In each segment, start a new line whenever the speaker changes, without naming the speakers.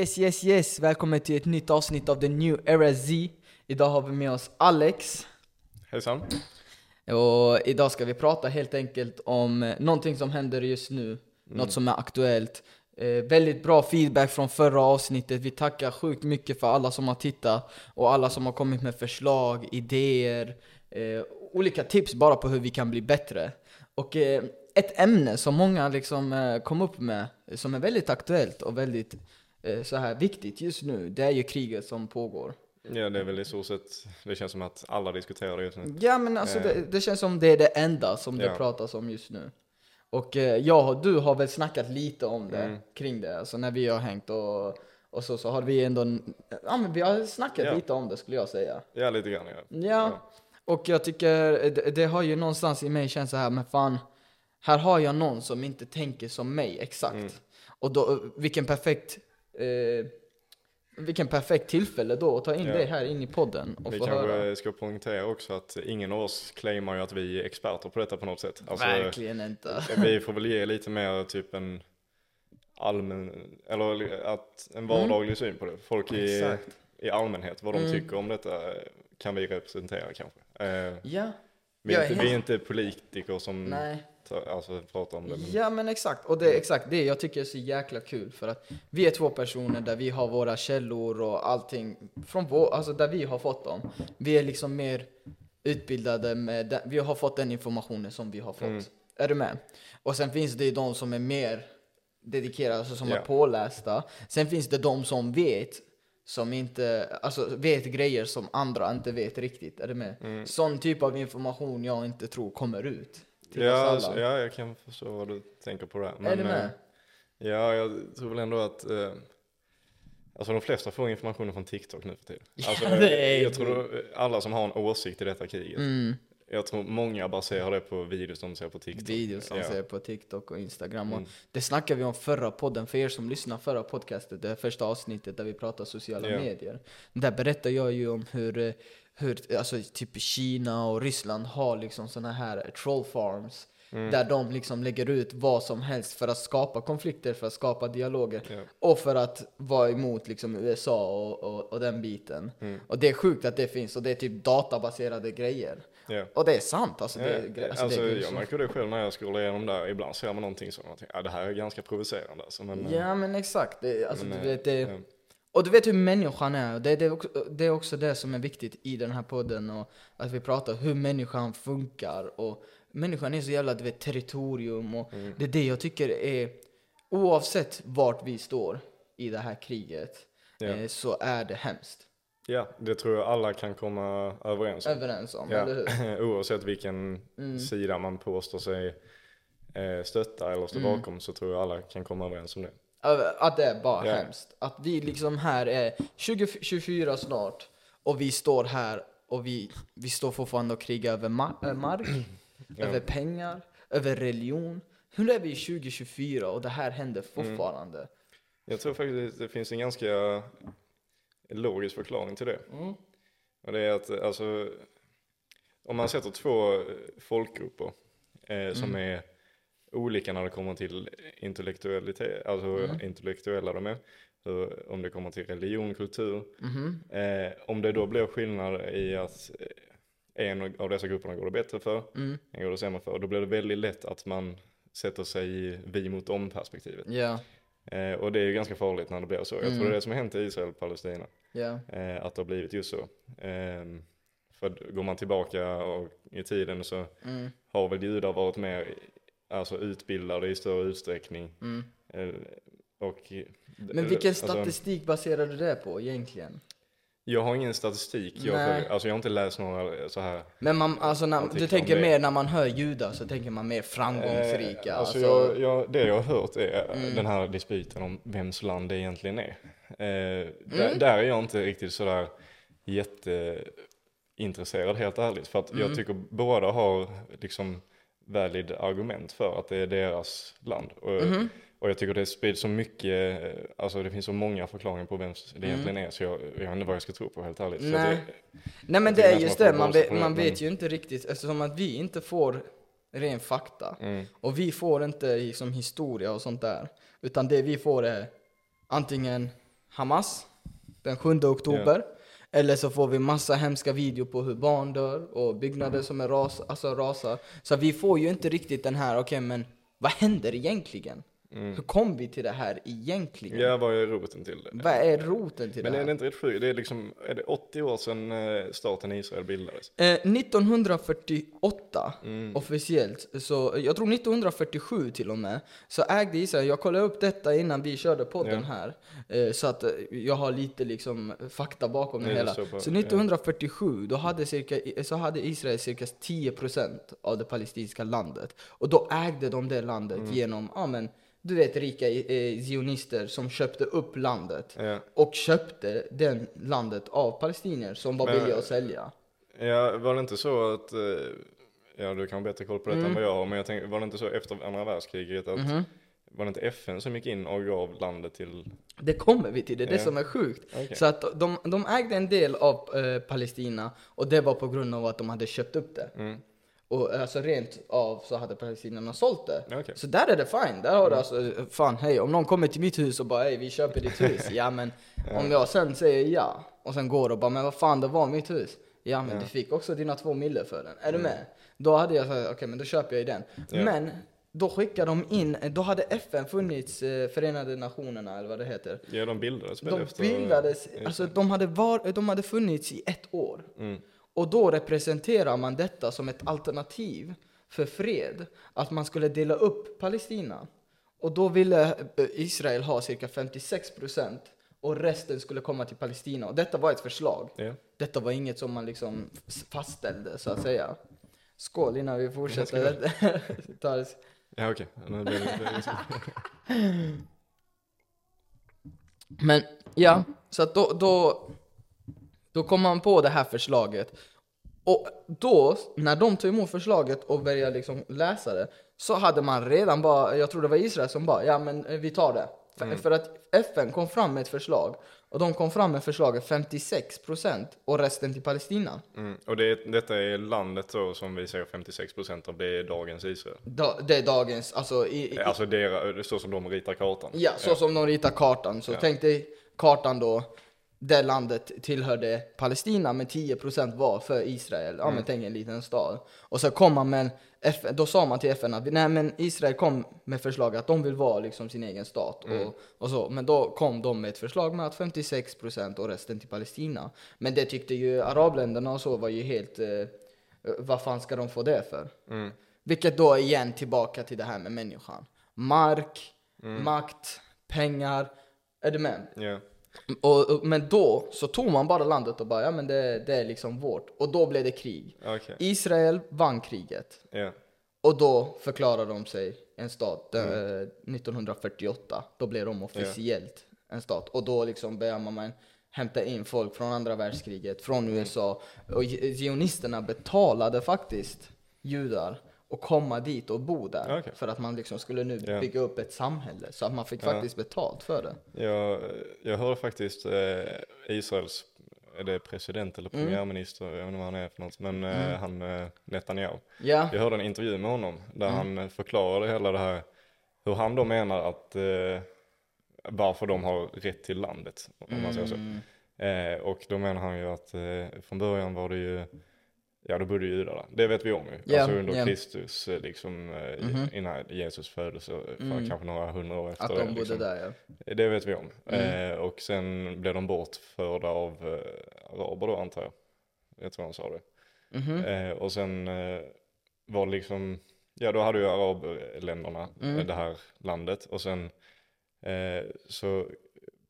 Yes, yes, yes! Välkommen till ett nytt avsnitt av The New Era Z. Idag har vi med oss Alex.
Hejsan.
Och idag ska vi prata helt enkelt om eh, någonting som händer just nu. Något som är aktuellt. Eh, väldigt bra feedback från förra avsnittet. Vi tackar sjukt mycket för alla som har tittat och alla som har kommit med förslag, idéer, eh, olika tips bara på hur vi kan bli bättre. Och eh, ett ämne som många liksom eh, kom upp med, som är väldigt aktuellt och väldigt så här viktigt just nu, det är ju kriget som pågår.
Ja, det är väl i stort sett, det känns som att alla diskuterar det just nu.
Ja men alltså
Eh.
det, det känns som det är det enda som det
Ja.
pratas om just nu. Och eh, jag och du har väl snackat lite om det,
Mm.
kring det. Alltså när vi har hängt och, och så, så har vi ändå, ja men vi har snackat
Ja.
lite om det skulle jag säga.
Ja, lite grann ja.
Ja, och jag tycker det, det har ju någonstans i mig känts så här, men fan, här har jag någon som inte tänker som mig exakt.
Mm.
Och då, vilken perfekt, eh, vilken perfekt tillfälle då att ta in
Ja.
dig här in i podden och
Vi
få
kanske
höra.
ska poängtera också att ingen av oss claimar ju att vi är experter på detta på något sätt. Alltså,
Verkligen inte.
vi får väl ge lite mer typ en allmän, eller att en vardaglig syn på det. Folk i,
Exakt.
i allmänhet, vad de
Mm.
tycker om detta kan vi representera kanske. Eh,
Ja,
vi, är inte, vi är inte politiker som
nej.
Alltså, pratar om det. Men,
Ja men exakt, och det är exakt det jag tycker är så jäkla kul för att vi är två personer där vi har våra källor och allting från vår, alltså där vi har fått dem. Vi är liksom mer utbildade med, den, vi har fått den informationen som vi har fått.
Mm.
Är du med? Och sen finns det ju de som är mer dedikerade, alltså som
Ja.
är pålästa. Sen finns det de som vet, som inte, alltså vet grejer som andra inte vet riktigt. Är du med?
Mm.
Sån typ av information jag inte tror kommer ut till
ja,
oss alla.
ja, jag kan förstå vad du tänker på det.
är du
eh,
med?
Ja, jag tror väl ändå att eh, Alltså de flesta får informationen från TikTok nu för tiden. Alltså,
Ja, det är
jag tror alla som har en åsikt i detta kriget.
Mm.
Jag tror många baserar det på videos de ser på TikTok.
videos som
ja.
ser på TikTok och Instagram. Och
Mm.
Det snackade vi om förra podden, för er som lyssnar förra podcastet, det första avsnittet där vi pratar sociala
Ja.
medier. Där berättar jag ju om hur, eh, hur alltså, typ Kina och Ryssland har liksom såna här troll farms.
Mm.
Där de liksom lägger ut vad som helst för att skapa konflikter, för att skapa dialoger.
Ja.
Och för att vara emot liksom USA och, och, och den biten.
Mm.
Och det är sjukt att det finns, och det är typ databaserade grejer.
Ja.
Och det är sant alltså. Det,
Ja,
är gre- alltså,
alltså,
det är
jag märker det själv när jag scrollar igenom där. Ibland ser man någonting som ja det här är ganska provocerande alltså, men, eh,
Ja men exakt, det, alltså,
men,
du vet, det. Och du vet hur människan är, det, det, är också, det är också det som är viktigt i den här podden och att vi pratar hur människan funkar och människan är så jävla, du vet, territorium och
Mm.
det är det jag tycker är, oavsett vart vi står i det här kriget,
Ja.
eh, så är det hemskt.
ja, det tror jag alla kan komma överens om.
Överens om,
Ja, oavsett vilken
Mm.
sida man påstår sig eh, stötta eller stå
Mm.
bakom så tror jag alla kan komma överens om det.
Att det är bara
Ja.
hemskt. Att vi liksom här är 2024 snart och vi står här och vi, vi står fortfarande och krigar över ma- äh, mark,
Ja.
över pengar, över religion. Hur är vi i 2024 och det här händer
Mm.
fortfarande?
Jag tror faktiskt det finns en ganska logisk förklaring till det.
Mm.
Och det är att alltså, om man sätter två folkgrupper eh, som
Mm.
är olika när det kommer till intellektualitet, alltså
Mm.
intellektuella de är, hur, om det kommer till religion, kultur,
Mhm.
eh, om det då blir skillnad i att eh, en av dessa grupperna går det bättre för,
Mm.
en går det sämre för, då blir det väldigt lätt att man sätter sig i vi mot dem perspektivet.
Ja,
Eh, och det är ju ganska farligt när det blir så. Jag tror
Mm.
det är det som har hänt i Israel och Palestina.
ja,
Eh, att det har blivit just så. Ehm, för går man tillbaka och, i tiden så
mm.
har väl judar varit mer alltså, utbildade i större utsträckning.
Mm.
Eh, och,
Men vilken
alltså,
statistik baserar du det på egentligen?
jag har ingen statistik. Jag,
Nej.
alltså, jag har inte läst några så här.
Men man, alltså när, du tänker mer när man hör judar så tänker man mer framgångsrika.
Eh,
alltså,
alltså, jag, jag, det jag har hört är
Mm.
den här dispyten om vems land det egentligen är. Eh, där,
Mm.
där är jag inte riktigt sådär jätteintresserad helt ärligt. För att
Mm.
jag tycker båda har liksom valid argument för att det är deras land. Och,
Mhm.
och jag tycker det sprids så mycket, eh, alltså det finns så många förklaringar på vem det
Mm.
egentligen är så jag, jag vet inte vad jag ska tro på helt ärligt.
Nej.
det,
Nej men det är just
man
det, man, vet, man vet ju inte riktigt eftersom att vi inte får ren fakta.
mm,
Och vi får inte liksom historia och sånt där. Utan det vi får är antingen Hamas den 7 oktober. Eller så får vi massa hemska videor på hur barn dör och byggnader som är ras, alltså rasar. Så vi får ju inte riktigt den här, okej men vad händer egentligen? Hur kom vi till det här egentligen?
Ja, vad är roten till det?
Vad är roten till
Men
det
är
här?
det inte rätt sjukt? Det är liksom, är det 80 år sedan eh, staten Israel bildades?
Eh, 1948
Mm.
officiellt, så jag tror 1947 till och med, så ägde Israel, jag kollade upp detta innan vi körde podden
Ja.
här, eh, så att eh, jag har lite liksom fakta bakom det hela.
står på-
så
ja.
1947, då hade, cirka, så hade Israel cirka 10% av det palestinska landet. Och då ägde de det landet
Mm.
genom, ja men, du vet rika eh, zionister som köpte upp landet.
Ja.
Och köpte det landet av palestinier som var villiga att sälja.
Ja, var det inte så att, eh, ja du kan ha bättre koll på detta
Mm.
än vad jag har, men jag tänker, var det inte så efter andra världskriget att,
Mhm.
var det inte FN som gick in och gav landet till,
Det kommer vi till, det är det
Ja.
som är sjukt.
Okej.
Så att de, de ägde en del av eh, Palestina och det var på grund av att de hade köpt upp det.
mm,
Och alltså rent av så hade palestinierna sålt det.
Okej.
Så där är det fine, där har du alltså, eh, fan hej, om någon kommer till mitt hus och bara hej vi köper ditt hus, ja men om jag sen säger ja och sen går och bara men vad fan det var mitt hus. Ja men du fick också dina två mille för den, är du med? Då hade jag sagt okej men då köper jag ju den.
Ja.
Men då skickade de in, då hade FN funnits, eh, Förenade Nationerna eller vad det heter.
ja de bildades väl
De
efter?
bildades, alltså de hade, var, de hade funnits i ett år.
Mm.
Och då representerar man detta som ett alternativ för fred. Att man skulle dela upp Palestina. Och då ville eh, Israel ha cirka 56% och resten skulle komma till Palestina. Och detta var ett förslag.
Ja.
Detta var inget som man liksom fastställde så att säga. Skål innan vi fortsätter. Tar-
Ja okej, liksom-
Men ja, så att då, då, då kom man på det här förslaget. Och då, när de tog emot förslaget och började liksom läsa det, så hade man redan bara, jag tror det var Israel som bara, ja men eh, vi tar det. För, för att FN kom fram med ett förslag, och de kom fram med förslaget 56% och resten till Palestina.
mm. Och det, detta är landet då som vi säger 56% av, det är dagens Israel.
Da, det är dagens, alltså i, i,
Alltså det är så som de ritar kartan.
Ja, så som de ritar kartan. Så tänk dig kartan då, det landet tillhörde Palestina, men 10% var för Israel. Ja, men tänk en liten stad. Och så kom man med en FN, då sa man till FN att nej, men Israel kom med förslag att de vill vara liksom sin egen stat. Och, och så. Men då kom de med ett förslag med att 56% och resten till Palestina. Men det tyckte ju arabländerna och så var ju helt, eh, vad fan ska de få det för?
Mm.
Vilket då igen tillbaka till det här med människan. Mark, makt, pengar. Är du med?
Ja.
Och, och, men då så tog man bara landet och bara, ja men det, det är liksom vårt. Och då blev det krig.
Okej.
Israel vann kriget.
Ja.
Och då förklarade de sig en stat eh, 1948. Då blev de officiellt en stat. Och då liksom började man hämta in folk från andra världskriget, från USA. Och zionisterna betalade faktiskt judar och komma dit och bo där.
Okej.
För att man liksom skulle nu bygga upp ett samhälle. Så att man fick
Ja.
faktiskt betalt för det.
Jag, jag hörde faktiskt eh, Israels, är det president eller
Mm.
premiärminister, jag vet inte vad han är för något, men eh, han eh, Netanyahu.
Ja,
Jag hörde en intervju med honom där
Mm.
han eh, förklarade hela det här, hur han då menar att, eh, varför de har rätt till landet, om man säger så.
Mm.
Och då menar han ju att från början var det ju, ja då bodde ju judar där. Det vet vi om ju.
Ja,
alltså under
ja.
Kristus, eh, liksom eh,
Mhm.
innan Jesus födelse, för
Mm.
kanske några hundra år efter
att
det.
de bodde
liksom.
där ja.
Det vet vi om.
Mm.
Eh, och sen blev de bortförda av eh, araber då antar jag. Jag tror han sa det.
Mhm.
Eh, och sen eh, var det liksom, ja då hade ju arabländerna
Mm.
eh, det här landet. Och sen eh, så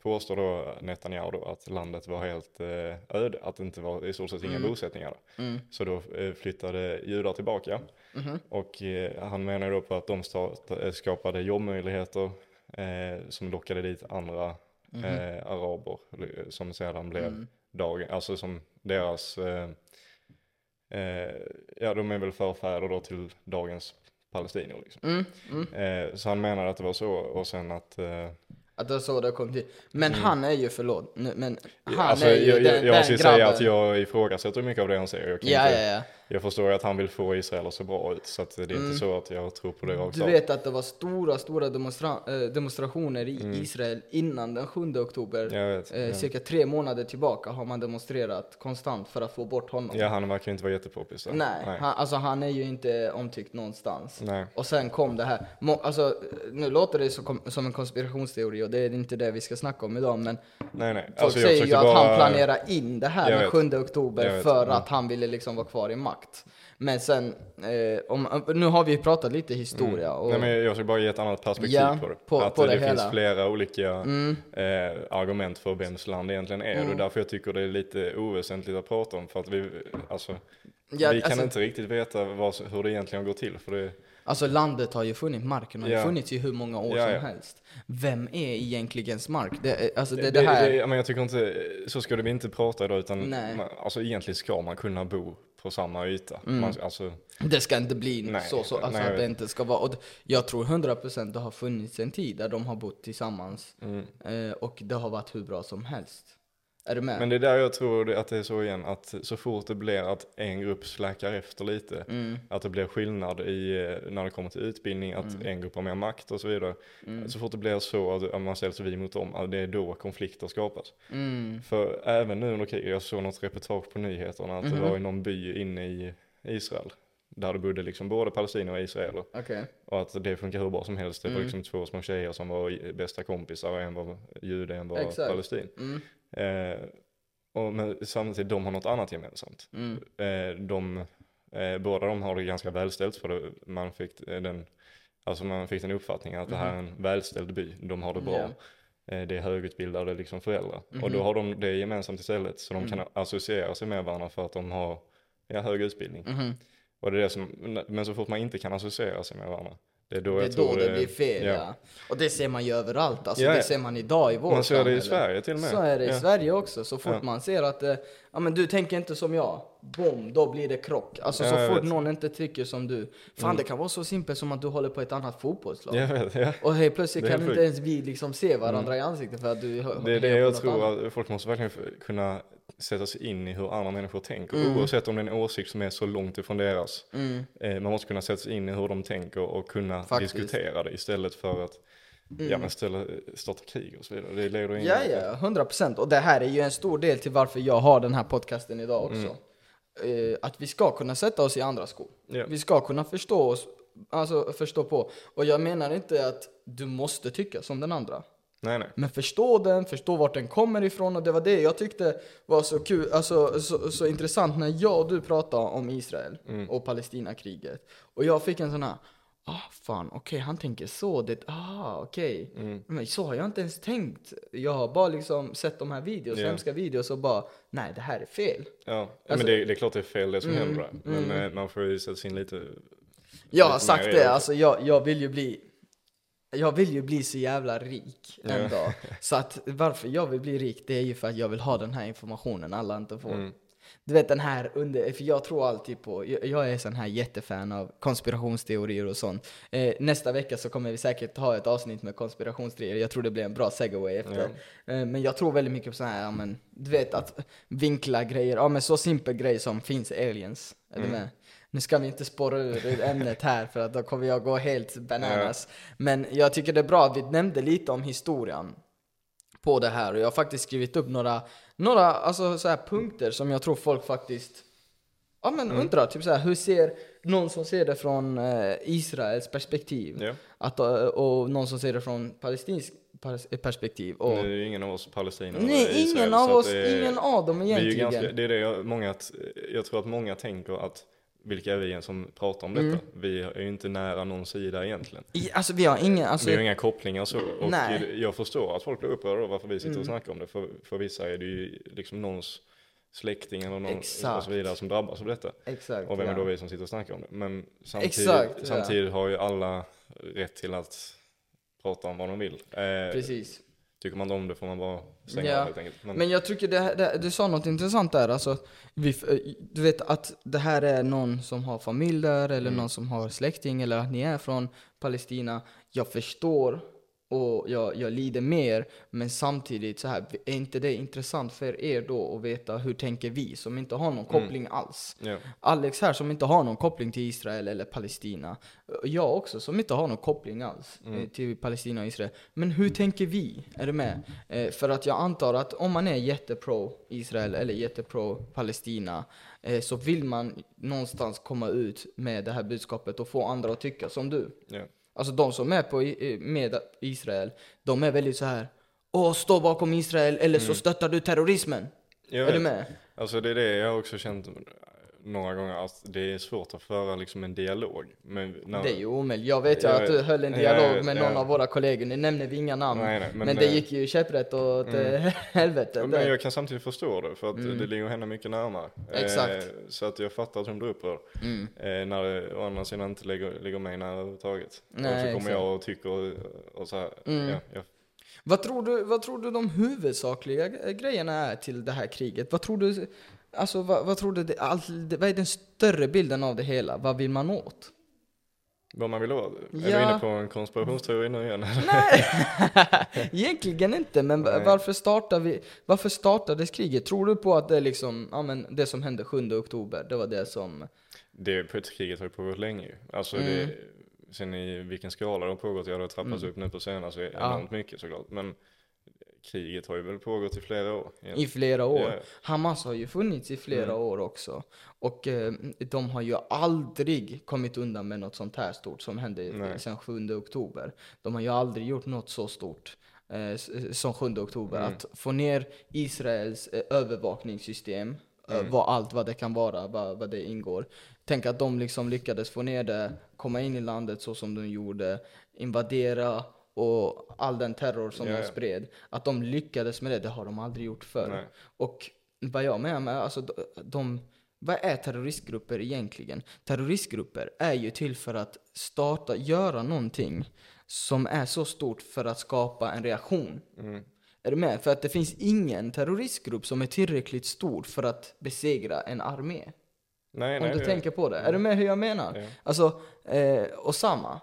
påstår då Netanyahu då att landet var helt eh, öde, att det inte var i stort sett inga
Mm.
bosättningar.
Mm.
Så då eh, flyttade judar tillbaka.
Mhm.
Och eh, han menar då på att de start, eh, skapade jobbmöjligheter eh, som lockade dit andra
Mhm.
eh, araber som sedan blev
Mm.
dagen, alltså som deras, ja de är väl förfäder då till dagens palestinier liksom.
Mm. Mm.
Så han menar att det var så och sen att,
Att det var så det kom till. Men han är ju, förlåt, men han
alltså
är ju
jag,
den,
jag, jag måste ju säga att jag ifrågasätter mycket av det han säger. Jag kan
Ja,
inte,
ja, ja.
Jag förstår att han vill få Israel att se bra ut, så det är inte så att jag tror på det rakt
Mm. Du vet att det var stora, stora demonstra- eh, demonstrationer i Israel innan den 7 oktober.
Mm. Vet,
Eh,
ja.
Cirka tre månader tillbaka har man demonstrerat konstant för att få bort honom.
Ja, han verkar inte vara jättepoppis.
Nej,
Nej.
Han, alltså han är ju inte omtyckt någonstans.
Nej.
Och sen kom det här. Må, alltså, nu låter det som en konspirationsteori och det är inte det vi ska snacka om idag. Men
nej, nej.
folk
Alltså, jag
säger ju att
bara...
han planerar in det här
Jag
den
vet.
7 oktober för
mm.
att han ville liksom vara kvar i makt. Men sen, eh, om, nu har vi ju pratat lite historia. Och,
Mm. Nej, men jag ska bara ge ett annat perspektiv
Ja,
på det.
på-
att
på
det,
det
finns.
Mm.
flera olika eh, argument för vems land det egentligen är. Och därför jag tycker det är lite oväsentligt att prata om. För att vi, alltså,
Ja,
vi kan
alltså-
inte riktigt veta vad, hur det egentligen går till. För det,
Alltså landet har ju funnits, marken har ju
Ja.
funnits i hur många år
Ja,
som helst. Vem är egentligen mark? Det, alltså det,
det,
det, här...
det, men jag tycker inte, så ska vi inte prata idag. Utan man, alltså, egentligen ska man kunna bo på samma yta.
Mm.
Man, alltså,
Det ska inte bli
Nej,
så, så alltså
nej,
att det inte ska vara. Och jag tror 100% det har funnits en tid där de har bott tillsammans.
mm.
Eh, och det har varit hur bra som helst. Är du med?
Men det är där jag tror att det är så igen, att så fort det blir att en grupp släkar efter lite,
Mm.
att det blir skillnad i, eh, när det kommer till utbildning, att
Mm.
en grupp har mer makt och så vidare. Så fort det blir så att man ställs vi mot dem, att det är då konflikter skapas.
Mm.
För även nu under kriget, jag såg något reportage på nyheterna, att
Mhm.
det var i någon by inne i Israel, där det bodde liksom både palestinier och israeler.
Okej.
Och att det funkar hur bra som helst. Det var
Mm.
liksom två små tjejer som var bästa kompisar, och en var jude, en var
Exakt.
palestin.
Mm.
Eh, och men samtidigt, de har något annat gemensamt.
Mm.
Eh, de, eh, båda de har det ganska välställt för det, man fick eh, den, alltså man fick den uppfattningen att det här är en välställd by, de har det bra. Eh, det är högutbildade liksom föräldrar. Och
Mhm.
då har de det gemensamt istället, så de
Mm.
kan associera sig med varandra för att de har ja, hög utbildning.
Mhm.
Och det är det som, men så fort man inte kan associera sig med varandra, det är då
Det är då det blir fel ja.
ja.
Och det ser man ju överallt. Alltså
Ja,
det ser man idag i vårt
Man ser det i
samhälle.
Sverige till och med.
Så är det i. Sverige också. Så fort man ser att eh, ja, men du tänker inte som jag, bom, då blir det krock. Alltså så fort
vet. Mm.
någon inte tycker som du. Fan det kan vara så simpelt som att du håller på ett annat fotbollslag.
Vet.
Och helt plötsligt kan inte ens vi liksom se varandra
Mm.
i ansiktet för att du
Det är det jag tror att folk måste verkligen kunna sätta sig in i hur andra människor tänker.
Mm.
Oavsett om det är en åsikt som är så långt ifrån deras.
Mm.
Eh, man måste kunna sätta sig in i hur de tänker och kunna
Faktiskt.
diskutera det istället för att ja, men ställa, starta krig och så vidare. Det leder in
Ja, ja, 100 procent. Och det här är ju en stor del till varför jag har den här podcasten idag också. Eh, att vi ska kunna sätta oss i andra skor.
Ja.
Vi ska kunna förstå oss, alltså förstå på. Och jag menar inte att du måste tycka som den andra.
Nej, nej.
Men förstå den, förstå vart den kommer ifrån och det var det jag tyckte var så kul, alltså så, så intressant när jag och du pratade om Israel
Mm.
och Palestinakriget. Och jag fick en sån här, ah fan okej han tänker så, det, ah okej.
Mm.
Men så har jag inte ens tänkt. Jag har bara liksom sett de här videos,
Ja.
hemska videos och bara, nej det här är fel.
Ja,
Alltså-
men det, det är klart det är fel det som
Mm,
händer där. Men
mm.
man får ju sätta sig in lite.
Jag har
Lite
sagt
det
alltså jag, jag vill ju bli jag vill ju bli så jävla rik en
Ja.
dag. Så att varför jag vill bli rik, det är ju för att jag vill ha den här informationen alla inte får.
Mm.
Du vet den här under, för jag tror alltid på, jag, jag är sån här jättefan av konspirationsteorier och sånt. Eh, nästa vecka så kommer vi säkert ha ett avsnitt med konspirationsteorier, jag tror det blir en bra segway efter. Eh, men jag tror väldigt mycket på sån här, ja men, du vet att vinkla grejer, ja men så simpel grej som finns aliens. Är du
Mm.
med? Nu ska vi inte spåra ur ämnet här för att då kommer jag gå helt bananas. Men jag tycker det är bra att vi nämnde lite om historien på det här och jag har faktiskt skrivit upp några, några alltså, så här punkter som jag tror folk faktiskt ja, men
Mm.
undrar. Typ så här, hur ser någon som ser det från eh, Israels perspektiv
Ja.
att, eh, och någon som ser det från palestinskt pers- perspektiv? Och,
Nu är ju ingen av oss palestinier.
nej,
Israel,
ingen av oss,
det är-
ingen av dem
vi är ju
egentligen.
ganska, det är det jag, många, jag tror att många tänker att vilka är vi ens som pratar om detta?
Mm.
Vi är ju inte nära någon sida egentligen.
I, alltså vi har ingen, alltså,
vi har inga kopplingar så. Och
Nej.
jag förstår att folk blir upprörda varför vi sitter
Mm.
och snackar om det. För, för vissa är det ju liksom någons släkting eller någon och
Exakt.
så vidare som drabbas av detta.
exakt.
Och vem är
ja.
då vi som sitter och snackar om det? Men samtidigt,
Exakt, ja.
samtidigt har ju alla rätt till att prata om vad de vill. Eh,
Precis.
Tycker man om det får man bara stänga
Ja.
av helt enkelt. Men,
Men jag tycker det, det, du sa något intressant där, alltså, vi, f- du vet att det här är någon som har familj där, eller
Mm.
någon som har släkting, eller att ni är från Palestina. Jag förstår och jag, jag lider mer, men samtidigt så här, är inte det intressant för er då att veta hur tänker vi som inte har någon koppling alls?
Ja.
Alex här som inte har någon koppling till Israel eller Palestina. Jag också som inte har någon koppling alls eh, till Palestina och Israel. Men hur tänker vi? Är du med? Eh, för att jag antar att om man är jättepro Israel eller jättepro Palestina eh, så vill man någonstans komma ut med det här budskapet och få andra att tycka som du.
Ja.
Alltså de som är på, med Israel, de är väldigt så här. Åh, stå bakom Israel eller så stöttar du terrorismen.
Jag
Är du
vet.
med?
Alltså det är det jag har också känt några gånger, att det är svårt att föra liksom en dialog. Men när,
Det är ju omöjligt. Jag vet ju
Jag
att du höll en
Jag
dialog
vet,
med någon av våra kollegor. Nu nämner vi inga namn.
Nej, nej,
men,
men,
det
eh,
gick ju käpprätt åt mm. helvete.
Men jag kan samtidigt förstå det, för att det ligger henne mycket närmare.
Exakt.
Eh, så att jag fattar att hon blir upprörd.
Mm.
Eh, när det å andra sidan inte ligger, ligger mig nära överhuvudtaget.
Nej,
och så kommer
exakt.
jag och tycker och, och så här.
Mm.
Ja.
Vad, tror du, vad tror du de huvudsakliga grejerna är till det här kriget? Vad tror du, alltså, vad, vad, tror du det, all, det, vad är den större bilden av det hela? Vad vill man åt?
Vad man vill ha. Är du
Ja.
inne på en konspirationsteori nu igen?
Nej, egentligen inte. Men
Nej.
varför, startar vi, varför startades kriget? Tror du på att det är liksom, ja men det som hände 7 oktober, det var det som...
Det kriget har ju pågått länge ju. Alltså
Mm.
det, sen i vilken skala det har pågått, ja det har trappats upp nu på senare så är
Ja.
enormt mycket såklart. Men kriget har ju väl pågått i flera år.
I flera år.
Ja.
Hamas har ju funnits i flera
Mm.
år också. Och eh, de har ju aldrig kommit undan med något sånt här stort som hände
Nej.
sedan 7 oktober. De har ju aldrig gjort något så stort eh, s- som 7 oktober.
Mm.
Att få ner Israels eh, övervakningssystem, eh,
Mm.
vad allt vad det kan vara, vad, vad det ingår. Tänk att de liksom lyckades få ner det, komma in i landet så som de gjorde, invadera och all den terror som
Ja,
de spred. Att de lyckades med det, det har de aldrig gjort förr.
Nej.
Och vad jag menar med, alltså de, de, vad är terroristgrupper egentligen? Terroristgrupper är ju till för att starta, göra någonting som är så stort för att skapa en reaktion.
Mm.
Är du med? För att det finns ingen terroristgrupp som är tillräckligt stor för att besegra en armé.
Nej,
Om
nej,
du
det-
tänker på det. Är du med hur jag menar?
Ja.
Alltså, eh, Osama,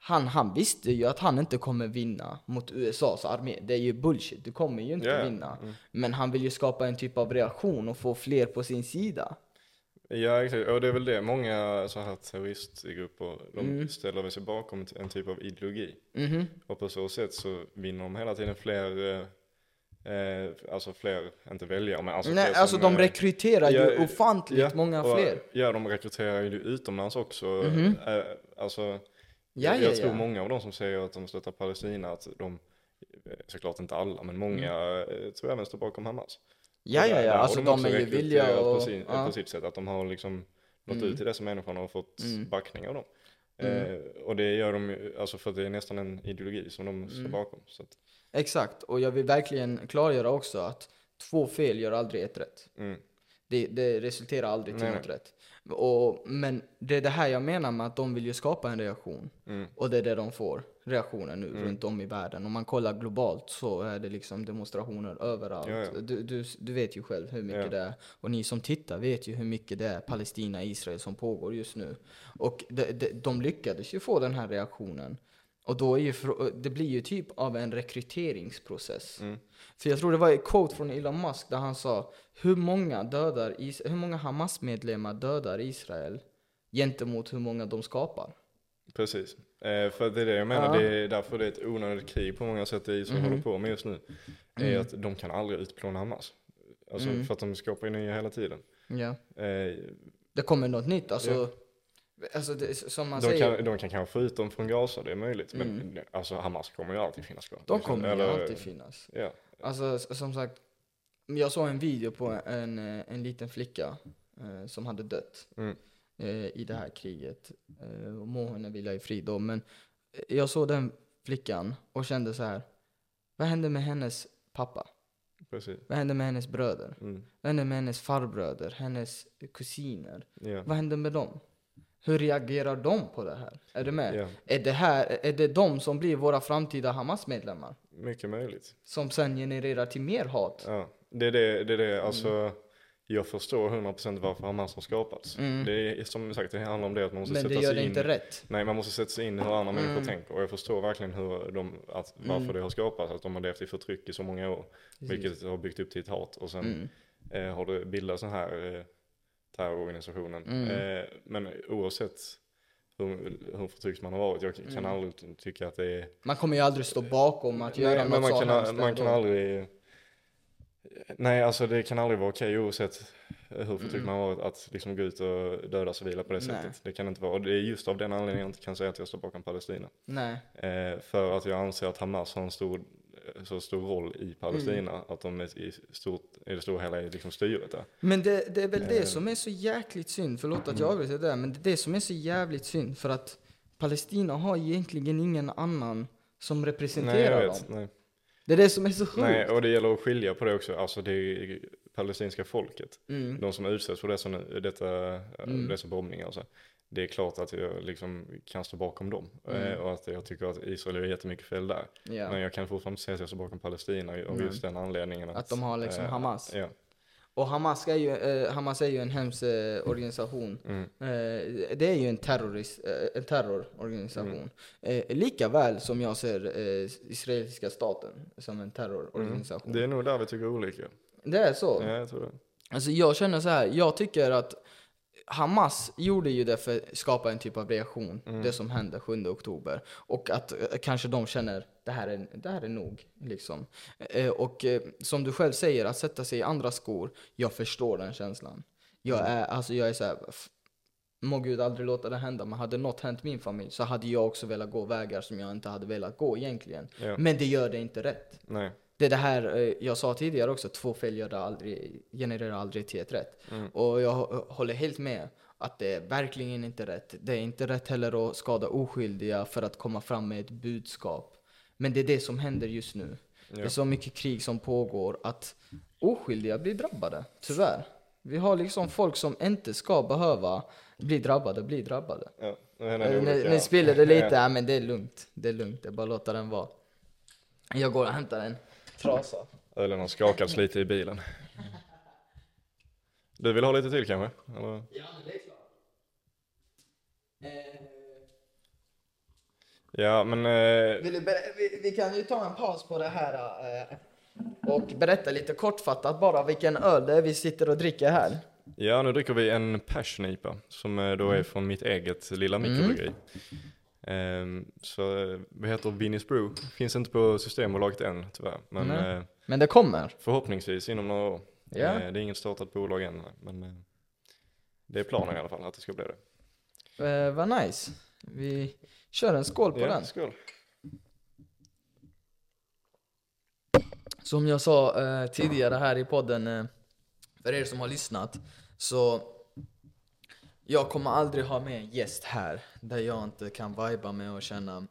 han, han visste ju att han inte kommer vinna mot USAs armé. Det är ju bullshit, du kommer ju inte
ja.
vinna.
Mm.
Men han vill ju skapa en typ av reaktion och få fler på sin sida.
Ja, exakt. Och det är väl det. Många så här terroristgrupper, de
Mm.
ställer sig bakom en typ av ideologi.
Mhm.
Och på så sätt så vinner de hela tiden fler, eh, eh, alltså fler, inte väljare, men alltså
Nej, alltså de
eh,
rekryterar ju
ja,
ofantligt
ja,
många fler.
Ja, de rekryterar ju utomlands också.
Mhm.
Eh, alltså,
Ja,
jag
ja,
tror många av de som säger att de stöttar Palestina, att de, eh, såklart inte alla, men många
Mm.
eh, tror jag även står bakom Hamas.
Ja, ja, ja. Alltså de
också
är ju villiga
på,
och...
sin,
ja.
på sitt sätt, att de har liksom nått
Mm.
ut till dessa människorna och fått
Mm.
backning av dem.
Mm.
Eh, och det gör de ju, alltså för att det är nästan en ideologi som de står
Mm.
bakom. Så att,
Exakt, och jag vill verkligen klargöra också att två fel gör aldrig ett rätt.
mm,
Det, det resulterar aldrig till
Nej,
något rätt. Och, men det är det här jag menar med att de vill ju skapa en reaktion.
mm,
Och det är det de får, reaktioner nu
Mm.
runt om i världen. Om man kollar globalt så är det liksom demonstrationer överallt.
Ja, ja.
Du, du, du vet ju själv hur mycket
Ja.
det är. Och ni som tittar vet ju hur mycket det är Palestina-Israel som pågår just nu. Och de, de, de lyckades ju få den här reaktionen. Och då är ju, det blir ju typ av en rekryteringsprocess.
mm.
För jag tror det var ett quote från Elon Musk där han sa hur många dödar Is- hur många Hamas-medlemmar dödar Israel gentemot hur många de skapar.
Precis. Eh, för det är det jag menar,
Ja.
det är därför det är ett onödigt krig på många sätt det Israel
Mhm.
håller på med just nu. Är
Mm.
att de kan aldrig utplåna Hamas. Alltså
Mm.
för att de skapar ju nya hela tiden.
Ja.
Eh,
Det kommer något nytt, alltså.
Ja.
Alltså det, som man
de,
säger.
kan, de kan kanske få ut dem från Gaza, det är möjligt. Men
Mm.
alltså Hamas kommer ju alltid finnas kvar.
de kommer ju
eller-
alltid finnas.
Ja.
Alltså som sagt, jag såg en video på en, eh, en liten flicka eh, som hade dött
Mm.
eh, i det här kriget. Eh, och må henne vila i frid då. Men eh, jag såg den flickan och kände så här. Vad hände med hennes pappa?
Precis.
Vad hände med hennes bröder?
Mm.
Vad hände med hennes farbröder? Hennes kusiner?
Ja.
Vad hände med dem? Hur reagerar de på det här? Är du med?
ja,
Är det här, är det de som blir våra framtida Hamas-medlemmar?
mycket möjligt.
Som sen genererar till mer hat?
Ja, det är det, det, är det. alltså jag förstår 100% varför Hamas har skapats.
Mm.
Det är som sagt, det handlar om det att man måste
Men
sätta
det gör
sig
det
in.
inte rätt.
Nej, man måste sätta sig in i hur andra människor
Mm.
tänker. Och jag förstår verkligen hur de, att, varför
Mm.
det har skapats, att de har levt i förtryck i så många år. Vilket har byggt upp till ett hat. Och sen
Mm.
eh, har det bildats den här eh, terrororganisationen.
Mm.
Eh, men oavsett hur, hur förtryckt man har varit, jag kan
Mm.
aldrig tycka att det är...
Man kommer ju aldrig stå bakom att göra
Nej,
något
men man kan,
hemskt
man kan aldrig... Nej, alltså det kan aldrig vara okej oavsett hur förtryckt
Mm.
man har varit att liksom gå ut och döda civila på det
Nej.
sättet. Det kan inte vara. Och det är just av den anledningen jag inte kan säga att jag står bakom Palestina.
Nej.
Eh, för att jag anser att Hamas har en stor, så stor roll i Palestina.
Mm.
Att de är i, stort, i det stora hela är liksom styret där.
Men det, det är väl
Eh.
det som är så jäkligt synd, förlåt att jag avbryter där, men det är det som är så jävligt synd för att Palestina har egentligen ingen annan som
Nej,
representerar dem.
vet. Nej.
Det är det som är så sjukt.
nej, och det gäller att skilja på det också. Alltså det är palestinska folket.
Mm.
De som utsätts för dessa, detta,
Mm.
dessa bombningar. Alltså. Det är klart att jag liksom kan stå bakom dem.
Mm.
Eh, och att jag tycker att Israel gör jättemycket fel där.
Ja.
Men jag kan fortfarande inte säga att jag står bakom Palestina av
Nej.
just den anledningen. Att,
Att de har liksom
eh,
Hamas.
Ja.
Och Hamas är ju, eh, Hamas är ju en hemsk eh, organisation.
Mm.
Eh, det är ju en, terrorist, eh, en terrororganisation.
Mm.
Eh, lika väl som jag ser eh, israeliska staten som en terrororganisation.
Mm. Det är nog där vi tycker olika.
det är så?
Ja, jag tror det.
Alltså jag känner så här, jag tycker att Hamas gjorde ju det för att skapa en typ av reaktion,
Mm.
det som hände 7 oktober. Och att eh, kanske de känner, det här är, det här är nog. Liksom. Eh, och eh, som du själv säger, att sätta sig i andra skor, jag förstår den känslan. Jag
Mm.
är, alltså jag är så här, må gud aldrig låta det hända, men hade något hänt min familj så hade jag också velat gå vägar som jag inte hade velat gå egentligen.
Ja.
Men det gör det inte rätt.
Nej.
Det är det här eh, jag sa tidigare också, två fel gör aldrig, genererar aldrig till ett rätt.
Mm.
Och jag hå- håller helt med att det är verkligen inte rätt. Det är inte rätt heller att skada oskyldiga för att komma fram med ett budskap. Men det är det som händer just nu. Det är
Ja.
så mycket krig som pågår att oskyldiga blir drabbade, tyvärr. Vi har liksom folk som inte ska behöva bli drabbade, bli drabbade.
Ja.
Eh. Ni, ni spiller det lite,
Ja.
ja. men det är lugnt. Det är lugnt, det är bara att låta den vara. Jag går och hämtar en trasa.
Ölen har skakats lite i bilen. Du vill ha lite till kanske? Eller?
Ja, men det är klart. Eh,
Ja, men eh,
vill du ber- vi, vi kan ju ta en paus på det här eh, och berätta lite kortfattat bara vilken öl det är vi sitter och dricker här.
ja, nu dricker vi en passion-IPA som eh, då är från mitt eget lilla mikrobryggeri. Ehm, så eh, vi heter Vinnie's Brew. Finns inte på Systembolaget än tyvärr, men eh,
Men det kommer.
förhoppningsvis inom några år. Eh, det är inget startat bolag än, men eh, det är planen i alla fall att det ska bli det.
Eh, vad nice. Vi kör en skål på
ja,
den.
skål.
Som jag sa eh, tidigare här i podden, eh, för er som har lyssnat, så jag kommer aldrig ha med en gäst här där jag inte kan viba med och känna,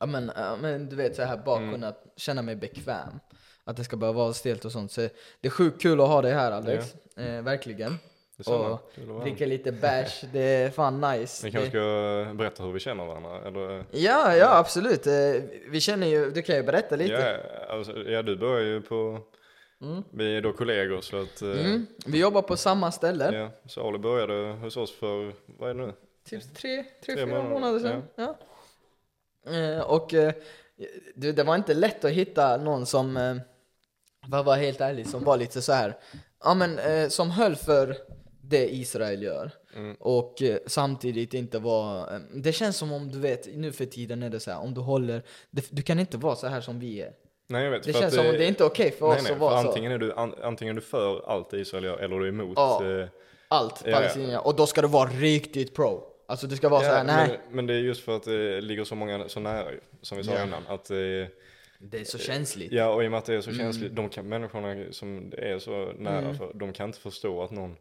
ja men, ja, men du vet så här bara
Mm.
kunna känna mig bekväm. Att det ska bara vara stelt och sånt. Så det är sjukt kul att ha dig här Alex, eh, verkligen. Och
att.
Dricka lite bärs, det är fan nice.
Vi kanske
Det-
ska berätta hur vi känner varandra, eller?
Ja, ja absolut. Eh, Vi känner ju, du kan ju berätta lite.
Ja, alltså, ja, du börjar ju på,
Mm.
vi är då kollegor så att, eh,
Mm. Vi jobbar på samma ställe.
ja, Sali började hos oss för, vad är det nu?
Typ tre, tre,
Tre
fyra
månader,
sedan. Ja. Eh, och eh, det var inte lätt att hitta någon som, för att vara helt ärlig, som var lite så här, ja men som höll för det Israel gör.
Mm.
Och eh, samtidigt inte vara, eh, det känns som om du vet, nu för tiden är det så här, om du håller, det, du kan inte vara så här som vi är.
Nej jag vet.
Det
för
känns
att,
som om
eh,
det är inte okej för
nej,
oss
nej,
att vara så.
antingen är, du, an, antingen är du för allt Israel gör eller du är emot.
Ja.
eh,
Allt
Ja, ja.
palestinier, och då ska det vara riktigt pro. Alltså det ska vara så
ja,
här, nej.
men, men det är just för att det ligger så många så nära ju, som vi sa
Ja.
innan. Att, eh,
Det är så känsligt.
ja och i och med att det är så
Mm.
känsligt, de kan, människorna som det är så nära
Mm.
för, de kan inte förstå att någon eh,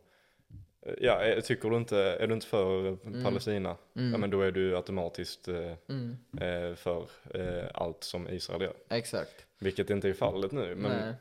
Ja, eh, tycker du inte, är du inte för
Mm.
Palestina,
Mm.
ja men då är du automatiskt eh,
Mm,
eh, för eh, allt som Israel gör.
exakt.
Vilket inte är fallet nu. Men,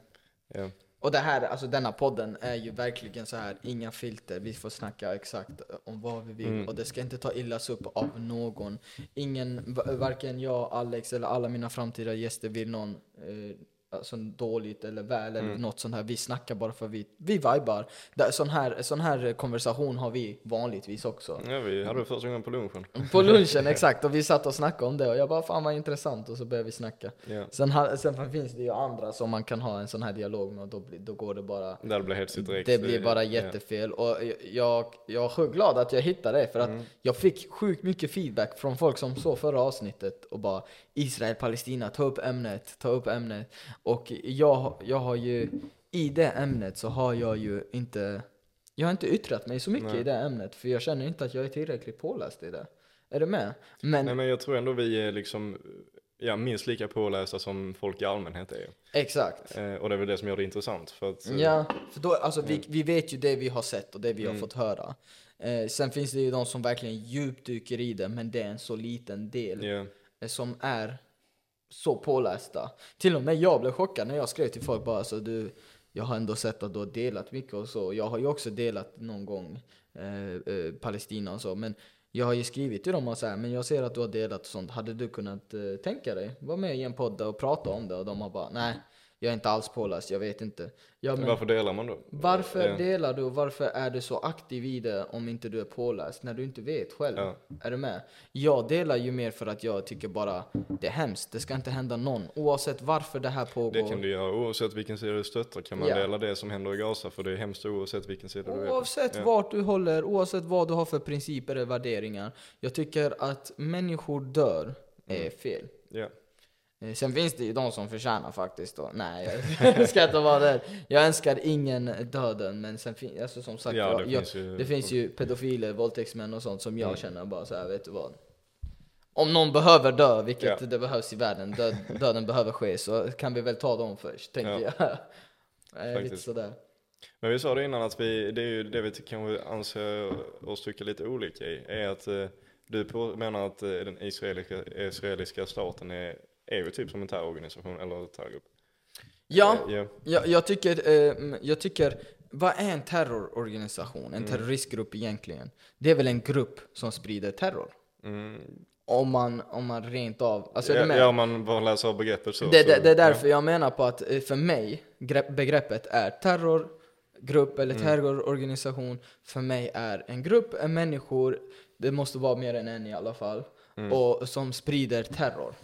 ja.
Och det här, alltså denna podden är ju verkligen så här, inga filter, vi får snacka exakt om vad vi vill
Mm.
och det ska inte ta illas upp av någon. Ingen, va- varken jag, Alex eller alla mina framtida gäster vill någon eh, alltså, dåligt eller väl eller
Mm.
något sånt här. Vi snackar bara för vi, vi vibar. Sån, här, sån här konversation har vi vanligtvis också.
Ja, vi hade det första gången på lunchen.
På lunchen exakt, och vi satt och snackade om det och jag bara fan vad intressant och så började vi snacka.
Ja.
Sen, sen finns det ju andra som man kan ha en sån här dialog med och då, blir, då går det bara
det blev hetsigt direkt.
det blir bara
Ja.
jättefel och jag, jag är sjukt glad att jag hittade det för att
Mm.
jag fick sjukt mycket feedback från folk som såg förra avsnittet och bara Israel, Palestina, ta upp ämnet, ta upp ämnet. Och jag, jag har ju, i det ämnet så har jag ju inte, jag har inte yttrat mig så mycket
Nej.
i det ämnet för jag känner inte att jag är tillräckligt påläst i det. Är du med? Men,
Nej men jag tror ändå vi är liksom, ja minst lika pålästa som folk i allmänhet är.
exakt.
Eh, och det är väl det som gör det intressant. För att, eh,
Ja, för då, alltså vi, vi vet ju det vi har sett och det vi har
Mm.
fått höra. Eh, sen finns det ju de som verkligen djupdyker i det, men det är en så liten del eh, som är så pålästa. Till och med jag blev chockad när jag skrev till folk bara så du, jag har ändå sett att du har delat mycket och så. Jag har ju också delat någon gång eh, eh, Palestina och så, men jag har ju skrivit till dem och så här, men jag ser att du har delat och sånt. Hade du kunnat eh, tänka dig vara med i en podd och prata om det? Och de har bara, nej, jag är inte alls påläst, jag vet inte. Ja, men
Varför delar man då?
varför
Ja.
delar du och varför är du så aktiv i det om inte du är påläst när du inte vet själv?
Ja.
Är du med? Jag delar ju mer för att jag tycker bara det är hemskt, det ska inte hända någon oavsett varför det här pågår.
Det kan du göra oavsett vilken sida du stöttar kan man
Ja.
dela det som händer i Gaza för det är hemskt oavsett vilken sida du är på.
Oavsett
Ja.
vart du håller, oavsett vad du har för principer eller värderingar. Jag tycker att människor dör
Mm.
är fel.
Ja.
Eh, Sen finns det ju de som förtjänar faktiskt då. Nej, jag ska inte vara där. Jag önskar ingen döden, men sen finns alltså som sagt,
Ja, det
jag,
finns ju-
det finns ju pedofiler, våldtäktsmän och sånt som jag
Mm.
känner bara så här, vet du vad? Om någon behöver dö, vilket
Ja.
det behövs i världen, död, döden behöver ske, så kan vi väl ta dem först, tänker
Ja.
jag. Eh, Lite sådär.
Men vi sa det innan att vi, det är ju det vi kanske anser oss tycka lite olika i, är att eh, du på, menar att den israeliska, israeliska staten är, är ju typ som en terrororganisation eller terrorgrupp.
Ja,
Eh, ja.
Jag, jag, tycker, eh, jag tycker, vad är en terrororganisation? En
Mm.
terroristgrupp egentligen? Det är väl en grupp som sprider terror?
Mm.
Om man, om man rent av, alltså
ja, ja, om man bara läser av begreppet så.
det,
så
det, det är därför jag menar på att eh, för mig, grepp, begreppet är terrorgrupp eller
Mm.
terrororganisation. För mig är en grupp en människor, det måste vara mer än en i alla fall,
Mm.
och som sprider terror.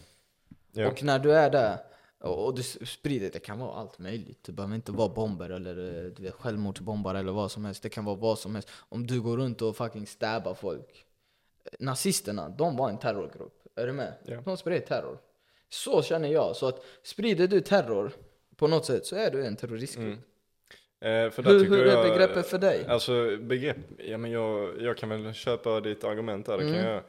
Ja.
Och när du är där och, du sprider, det kan vara allt möjligt. Det behöver inte vara bomber eller eh, du vet, självmordsbombare eller vad som helst. Det kan vara vad som helst. Om du går runt och fucking stabbar folk. Nazisterna, de var en terrorgrupp. Är du med?
Ja.
De spred terror. Så känner jag. Så att sprider du terror på något sätt så är du en terroristgrupp.
Mm. Eh,
Hur, hur är
jag-
begreppet för dig?
Alltså begrepp, ja men jag, jag kan väl köpa ditt argument där, det kan
Mm.
jag göra. Eh,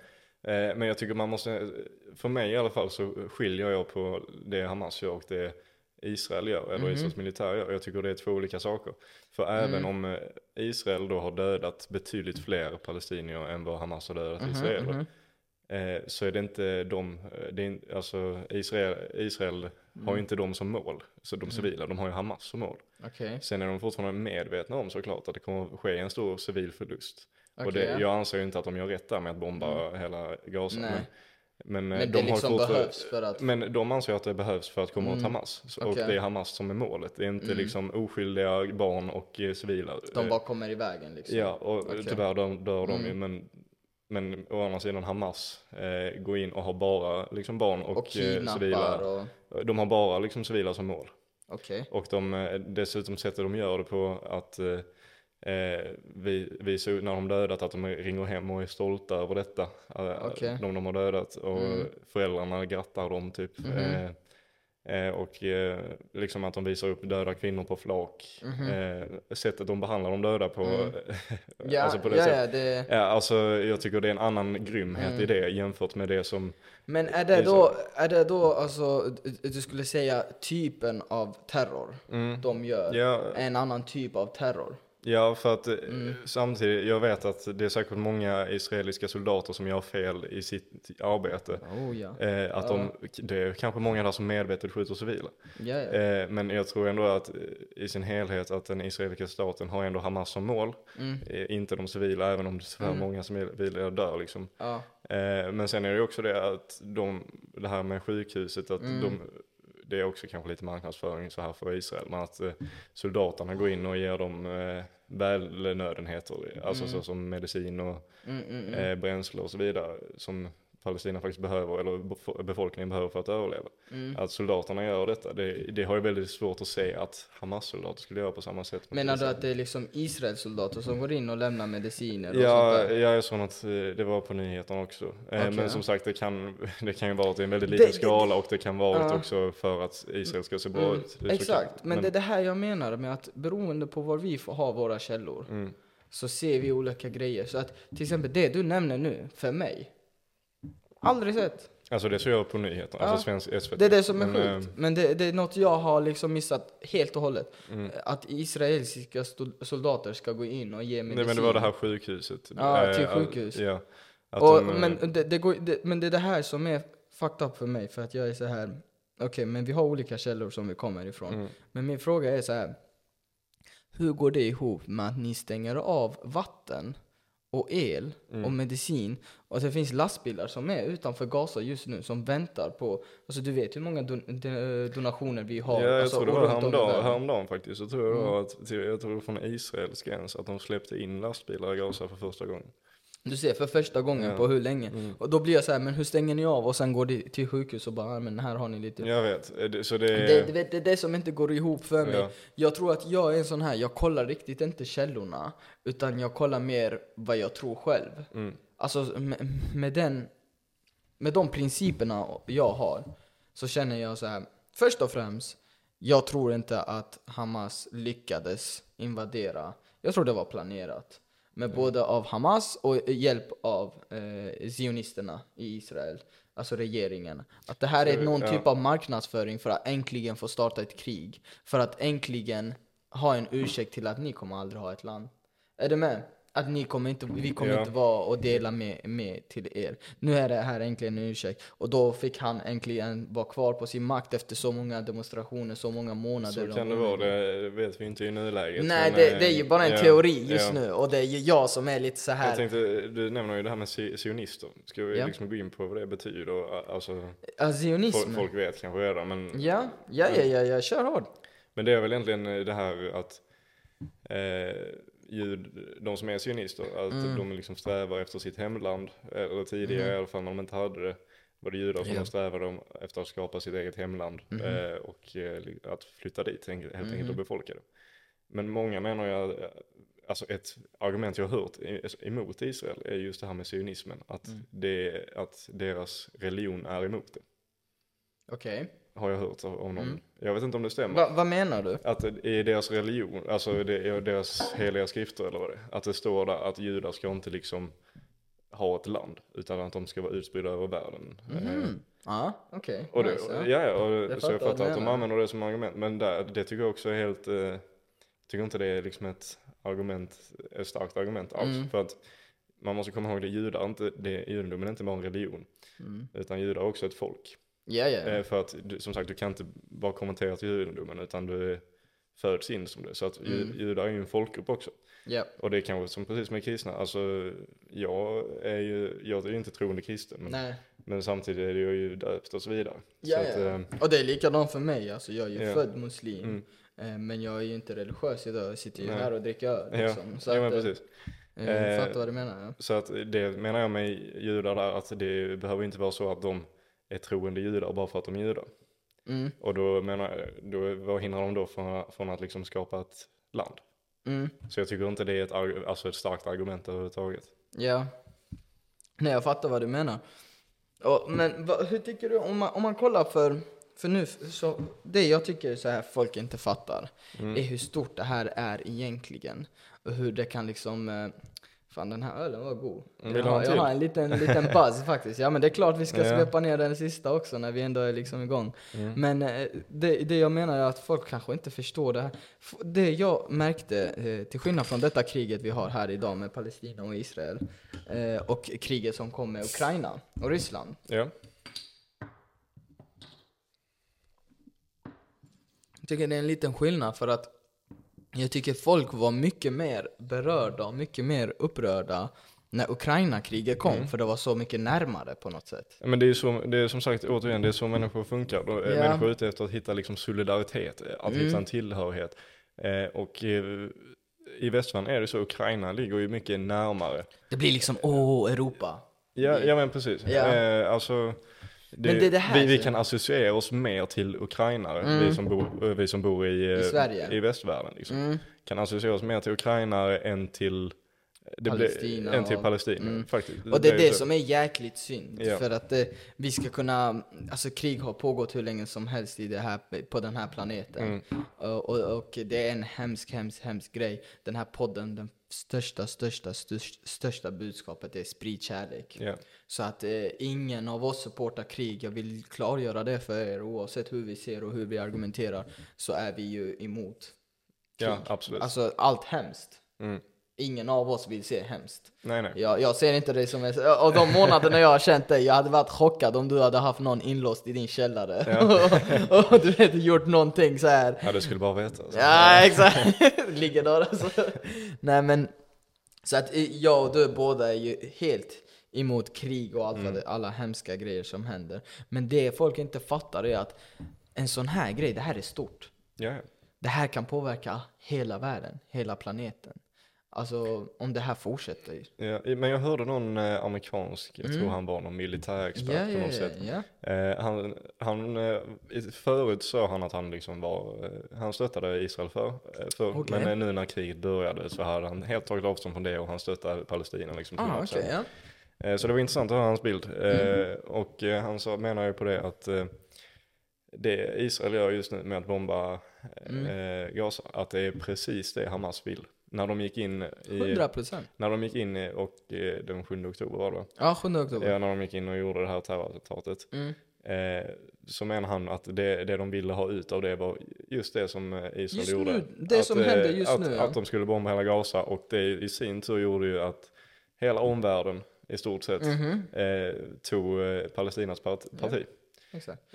Men jag tycker man måste, för mig i alla fall så skiljer jag på det Hamas gör och det Israel gör, eller
Mhm.
Israels militär gör. Jag tycker det är två olika saker. För
Mm.
även om eh, Israel då har dödat betydligt fler palestinier än vad Hamas har dödat
Mhm,
israeler, eh, så är det inte de, eh, det är, alltså Israel, Israel har
Mm.
ju inte dem som mål, så de civila, de har ju Hamas som mål.
Okej.
Sen är de fortfarande medvetna om såklart att det kommer att ske en stor civil förlust. Och
Okej,
det,
ja. Mm.
jag anser ju inte att de gör rätt där med att bomba hela Gaza. Men, men, eh,
Men
de
det liksom
har fortfarande-
behövs för att...
Men de anser att det behövs för att komma åt
Mm.
Hamas. Så- Och det är Hamas som är målet. Det är inte
Mm.
liksom oskyldiga barn och eh, civila.
De
Eh,
bara kommer i vägen liksom.
Ja, och
Okej.
tyvärr dör, dör de ju.
Mm.
Men, men å andra sidan Hamas eh, går in och har bara liksom barn och,
Och
eh, civila.
och...
De har bara liksom civila som mål.
Okej.
Och de, dessutom sättet de gör det på att eh, eh, vi, visa ut när de dödat att de ringer hem och är stolta över detta. Eh,
Okej.
De de har dödat och
Mm.
föräldrarna grattar dem typ.
Mhm.
Eh, och eh, liksom att de visar upp döda kvinnor på flak.
Mhm.
Eh, sättet de behandlar de döda på.
Mm. Ja,
alltså på det
ja,
sättet.
ja, det...
Ja, alltså jag tycker det är en annan grymhet
Mm.
i det jämfört med det som,
Men är
Det
då, är det då alltså, du skulle säga typen av terror
mm,
de gör?
ja,
En annan typ av terror?
Ja, för att eh,
Mm.
samtidigt, jag vet att det är säkert många israeliska soldater som gör fel i sitt arbete.
Oh ja.
Eh, att de, det är kanske många där som medvetet skjuter civila.
Ja, ja.
Eh, men jag tror ändå att eh, i sin helhet att den israeliska staten har ändå Hamas som mål.
Mm.
Eh, inte de civila, även om det tyvärr
Mm.
många civila dör liksom.
ja.
Eh, men sen är det också det att de, det här med sjukhuset, att
Mm.
de, det är också kanske lite marknadsföring så här för Israel, men att eh, soldaterna går in och ger dem eh, välnödenheter, alltså
Mm.
så som medicin och
Mm, mm, mm.
eh, bränsle och så vidare, som Palestina faktiskt behöver, eller bef- befolkningen behöver för att överleva.
Mm.
Att soldaterna gör detta, det, det har jag väldigt svårt att se att Hamas-soldater skulle göra på samma sätt.
Menar du att det är liksom Israels soldater som går in och lämnar mediciner och
Ja,
sånt där?
jag såg att eh, det var på nyheterna också. Eh,
Okej.
Men som sagt, det kan, det kan ju vara till en väldigt
Det-
liten
det-
skala och det kan vara
Ja.
också för att Israel ska se bra
Mm,
ut. Det
Exakt,
såklart.
men, det är det här jag menar med att beroende på var vi får ha våra källor
Mm.
så ser vi olika grejer. Så att till exempel det du nämner nu, för mig, aldrig sett.
Alltså det såg jag på nyheterna,
Ja.
alltså svensk SVT.
Det är det som är
Men,
sjukt. Men det, det är något jag har liksom missat helt och hållet.
Mm.
Att israeliska soldater ska gå in och ge medicin.
Nej men det var det här sjukhuset.
Ja, till
Eh,
sjukhus.
Ja.
Och,
de, eh,
men, det, det går, det, men det är det här som är fucked up för mig, för att jag är så här. okej, men vi har olika källor som vi kommer ifrån.
Mm.
Men min fråga är så här. Hur går det ihop med att ni stänger av vatten och el
Mm.
och medicin och det finns lastbilar som är utanför Gaza just nu som väntar på, alltså du vet hur många don, donationer vi har.
Ja, jag
alltså,
tror det var häromdagen, häromdagen faktiskt. Så tror jag
Mm.
att, jag tror det var från Israels gräns, att de släppte in lastbilar i Gaza för första gången.
Du ser, för första gången
Ja.
på hur länge.
Mm.
Och då blir jag så här, men hur stänger ni av? Och sen går det till sjukhus och bara, "Ah, men här har ni lite
Jag vet, Eh, det- så det...
Det, det, det är det som inte går ihop för mig.
Ja.
Jag tror att jag är en sån här, jag kollar riktigt inte källorna, utan jag kollar mer vad jag tror själv.
Mm.
Alltså med, med den, med de principerna jag har, så känner jag så här. först och främst, jag tror inte att Hamas lyckades invadera. Jag tror det var planerat. Med både av Hamas och hjälp av eh, zionisterna i Israel. Alltså regeringen. Att det här är någon
ja.
typ av marknadsföring för att äntligen få starta ett krig. För att äntligen ha en ursäkt till att ni kommer aldrig ha ett land. Är du med? Att ni kommer inte, vi kommer
Ja.
inte vara och dela med, med till er. Nu är det här äntligen en ursäkt. Och då fick han äntligen vara kvar på sin makt efter så många demonstrationer, så många månader.
Så kan det vara, det vet vi inte i nuläget.
Nej, det,
eh,
det är ju bara en
ja,
teori just
ja.
nu. Och det är ju jag som är lite så
Jag
här.
tänkte, du nämner ju det här med si- sionister. Ska vi
Ja.
liksom gå in på vad det betyder? Alltså,
zionism.
folk, vet kanske redan, men,
Ja, ja, ja, ja, ja, kör hård.
men det är väl egentligen det här att eh, jud, de som är sionister, att
Mm.
de liksom strävar efter sitt hemland, eller tidigare i alla fall när de inte hade det, var det judar som de strävade efter att skapa sitt eget hemland
Mhm.
eh, och eh, att flytta dit helt helt enkelt
Mhm.
och befolka det. Men många menar ju, att, alltså ett argument jag har hört i- emot Israel är just det här med sionismen, att,
Mm.
det, att deras religion är emot det.
Okej.
Har jag hört av av någon.
Mm.
Jag vet inte om det stämmer.
Va, vad menar du?
Att i deras religion, alltså det är deras heliga skrifter eller vad det är, att det står där att judar ska inte liksom ha ett land, utan att de ska vara utspridda över världen. Eh,
Mhm. Ja, okej.
Det,
Nice,
ja,
ja.
och,
Jag
så jag
fattar
att de använder det som argument, men där, det tycker jag också är helt, eh, tycker inte det är liksom ett argument, ett starkt argument alls.
Mm.
För att man måste komma ihåg det, judar inte, det, judendomen är inte bara en religion,
Mm.
utan judar är också ett folk.
Ja, ja.
Eh, för att du, som sagt, du kan inte bara kommentera till judendomen, utan du föds in som det. Så att
Mm.
judar är ju en folkgrupp också.
ja.
Och det är kanske som precis med kristna, alltså jag är ju, jag är ju inte troende kristen, men,
Nej.
men samtidigt är jag ju döpt och så vidare.
Ja,
så
ja.
att, eh,
Och det är likadant för mig, alltså jag är ju
Ja.
född muslim.
mm,
Eh, Men jag är ju inte religiös idag, jag sitter ju
Nej.
här och dricker öl
ja,
liksom. Så
ja men
att, eh,
precis.
eh,
Eh,
fattar vad du menar ja.
Så att det menar jag med judar där, att det behöver inte vara så att de är troende judar bara för att de är judar.
Mm,
Och då menar jag, då, vad hindrar de då från, från att liksom skapa ett land?
mm,
Så jag tycker inte det är ett, alltså ett starkt argument överhuvudtaget.
ja. Nej jag fattar vad du menar. Och, men vad, hur tycker du, om man, om man kollar för, för nu, så det jag tycker så här folk inte fattar,
Mm.
är hur stort det här är egentligen. Och hur det kan liksom, eh, fan den här ölen var god.
Mm,
jag,
vill du ha
jag har en liten, liten buzz faktiskt. Ja men det är klart vi ska
Ja.
svepa ner den sista också när vi ändå är liksom igång.
Mm.
Men eh, det, det jag menar är att folk kanske inte förstår det här. Det jag märkte, eh, till skillnad från detta kriget vi har här idag med Palestina och Israel, eh, och kriget som kom med Ukraina och Ryssland.
Ja.
Jag tycker det är en liten skillnad för att jag tycker folk var mycket mer berörda och mycket mer upprörda när Ukraina-kriget kom,
Mm.
för det var så mycket närmare på något sätt.
Men det är så, det är som sagt återigen, det är så människor funkar. Då är
Ja.
Människor är ute efter att hitta liksom solidaritet, att
Mm.
hitta en tillhörighet. Eh, och eh, i västvärlden är det så, Ukraina ligger ju mycket närmare.
Det blir liksom, åh, Europa.
Ja, ja men precis.
Ja.
Eh, alltså, det,
Men det är det här
vi, vi kan associera oss mer till ukrainare,
Mm.
vi, som bor, eh, vi som bor i, eh,
I Sverige.
i västvärlden. Liksom.
Mm.
Kan associera oss mer till ukrainare än till det blir-
Palestina
än till
och-
Palestina,
mm.
faktiskt.
Och det är det
så.
som är jäkligt synd.
Ja.
För att eh, vi ska kunna, alltså krig har pågått hur länge som helst i det här, på den här planeten.
Mm.
Och, och, och det är en hemsk, hemsk, hemsk grej. Den här podden, den största, största, största, största budskapet är sprid kärlek.
Ja.
Så att eh, ingen av oss supportar krig. Jag vill klargöra det för er. Oavsett hur vi ser och hur vi argumenterar så är vi ju emot krig.
Ja, absolut.
Alltså allt hemskt.
Mm.
Ingen av oss vill se hemskt.
Nej, nej.
Jag, jag ser inte dig som en... Av de månaderna jag har känt dig, jag hade varit chockad om du hade haft någon inlåst i din källare. och, och du vet, gjort någonting så här.
Ja, det skulle bara veta. Alltså.
Ja, exakt. Ligger där alltså. Nej men, så att jag och du båda är ju helt emot krig och allt vad det, alla hemska grejer som händer. Men det folk inte fattar är att en sån här grej, det här är stort.
Ja, ja.
Det här kan påverka hela världen, hela planeten. Alltså om det här fortsätter.
Ja, men jag hörde någon eh, amerikansk, jag tror
Mm.
han var någon militärexpert
Ja,
på något
ja,
sätt.
ja.
Eh, han, han, eh, förut sa han att han liksom var, eh, han stöttade Israel för, eh, för
Okej.
men eh, nu när kriget började så hade han helt tagit avstånd från det och han stöttade Palestina liksom.
Ah, ja.
Eh, Så det var intressant att höra hans bild.
Mm.
Och han sa, menar ju på det att det Israel gör just nu med att bomba
Mm.
Gaza, att det är precis det Hamas vill. När de gick in i,
100 procent.
när de gick in i, och eh, den 7 oktober var det?
Ja, 7 oktober.
Ja, när de gick in och gjorde det här terrorattentatet.
Mm.
Eh, så menar han att det, det de ville ha ut av det var just det som eh, Israel
Just
gjorde.
nu, det
att,
som
eh,
händer just
att,
nu, ja.
Att de skulle bomba hela Gaza och det i sin tur gjorde ju att hela omvärlden i stort sett
Mhm.
eh, tog Palestinas part, parti.
Exakt.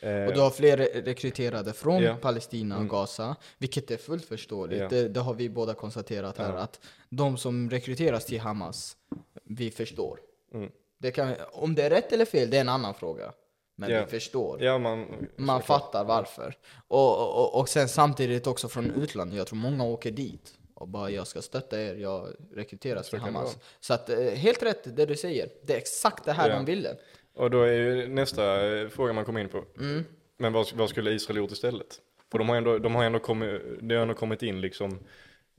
Eh,
Och du har fler re- rekryterade från
Ja.
Palestina och
Mm.
Gaza, vilket är fullt förståeligt.
Ja.
Det, det har vi båda konstaterat här,
Ja.
att de som rekryteras till Hamas, vi förstår.
Mm.
Det kan, om det är rätt eller fel, det är en annan fråga. Men
Ja.
vi förstår.
Ja, man,
Man fattar varför. Och, och, och sen samtidigt också från utlandet, jag tror många åker dit och bara jag ska stötta er, jag rekryteras till Hamas. Så att, eh, helt rätt det du säger. Det är exakt det här
Ja.
de ville.
Och då är ju nästa eh, fråga man kommer in på.
Mm.
Men vad, vad skulle Israel gjort istället? För de har ändå, de har ändå kommit, det har ändå kommit in liksom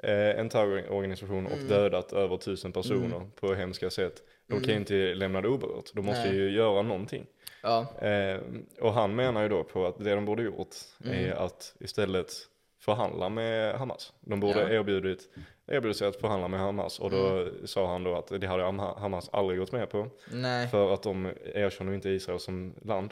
eh, en terrororganisation
Mm.
och dödat över tusen personer på hemska sätt. De kan ju inte lämna det oberört. De måste
Mm. Nej.
ju göra någonting.
Ja.
Eh, och han menar ju då på att det de borde gjort
Mm.
är att istället förhandla med Hamas. De borde
Ja.
erbjudit, erbjudit sig att förhandla med Hamas och då
Mm.
sa han då att det hade Ham- Hamas aldrig gått med på.
Nej.
För att de erkänner inte Israel som land.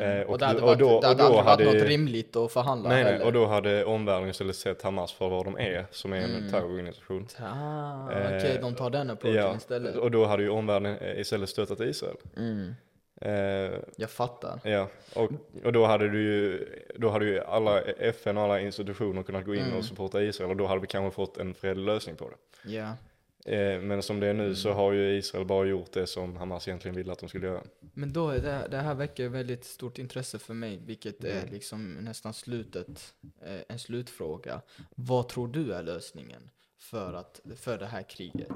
Eh,
och,
och
det hade,
och
varit,
då-
det hade
och då
aldrig varit
hade-
något rimligt att förhandla
Nej, nej, och då hade omvärlden istället sett Hamas för vad de är, som är en
Mm.
terrororganisation.
Ah,
Eh,
Okej, de tar den approachen
Ja,
istället.
och då hade ju omvärlden istället stöttat Israel.
Mm,
Eh,
jag fattar.
ja, och, och då hade du ju, då hade ju alla FN och alla institutioner kunnat gå in
Mm.
och supporta Israel och då hade vi kanske fått en fredlig lösning på det.
Ja.
Eh, men som det är nu
Mm.
så har ju Israel bara gjort det som Hamas egentligen ville att de skulle göra.
Men då är det, det här väcker väldigt stort intresse för mig, vilket är
Mm.
liksom nästan slutet, eh, en slutfråga. Vad tror du är lösningen för, att, för det här kriget?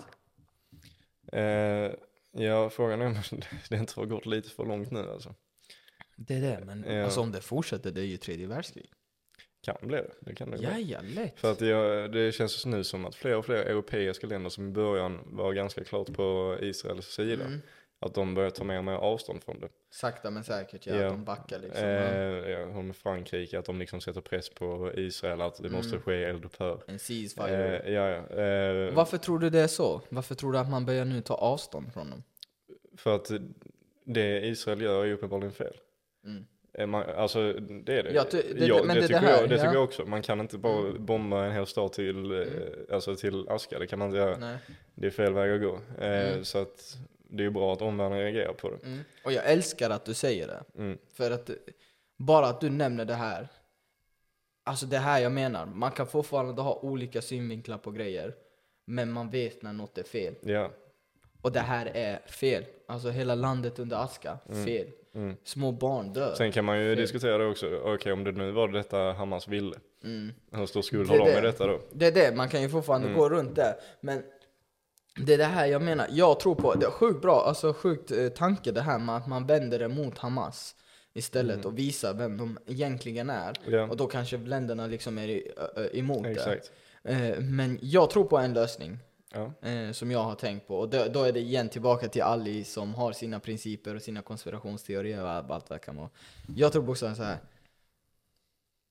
Ja, frågan är om det inte har gått lite för långt nu alltså.
Det är det, men
Ja.
alltså om det fortsätter, det är ju tredje världskrig.
Kan bli det, det kan det
Ja,
vara.
ja, lätt.
För att jag, det känns nu som att fler och fler europeiska länder som i början var ganska klart på Israels sida,
Mm.
Att de börjar ta mer och mer avstånd från det.
Sakta men säkert, ja,
Ja.
att de backar liksom.
Eh,
ja.
och med Frankrike, att de liksom sätter press på Israel, att det måste
Mm.
ske eldupphör.
En ceasefire.
Eh, ja, ja. Eh,
Varför tror du det är så? Varför tror du att man börjar nu ta avstånd från dem?
För att det Israel gör är uppenbarligen fel.
Mm.
Eh, Man, alltså det är det.
Ja, det- det-
ja,
men det det
tycker,
här,
jag, det
ja.
tycker jag också. Man kan inte bara
Mm.
bomba en hel stad till, eh,
Mm.
alltså till aska, det kan man inte göra.
Nej.
Det är fel väg att gå. Eh,
Mm.
Så att det är ju bra att omvärlden reagerar på det.
Mm. Och jag älskar att du säger det.
Mm.
För att bara att du nämner det här. Alltså det här jag menar. Man kan fortfarande ha olika synvinklar på grejer. Men man vet när något är fel.
Ja,
Och det här är fel. Alltså hela landet under aska, fel. Små barn dör.
Mm. Sen kan man ju diskutera det också, okej om det nu var detta Hamas ville, hur stor skuld
Mm.
Har de i
det.
detta då?
Det är det, man kan ju fortfarande gå runt det. Men det är det här jag menar, jag tror på, det är sjukt bra, alltså sjukt eh, tanke det här med att man vänder det mot Hamas istället och visar vem de egentligen är.
Ja.
Och då kanske länderna liksom är i- ö- ö- emot
Exakt.
det. Eh, Men jag tror på en lösning.
Ja.
eh, som jag har tänkt på. Och då, då är det igen tillbaka till Ali som har sina principer och sina konspirationsteorier och allt det kan vara. Jag tror bokstavligen så här.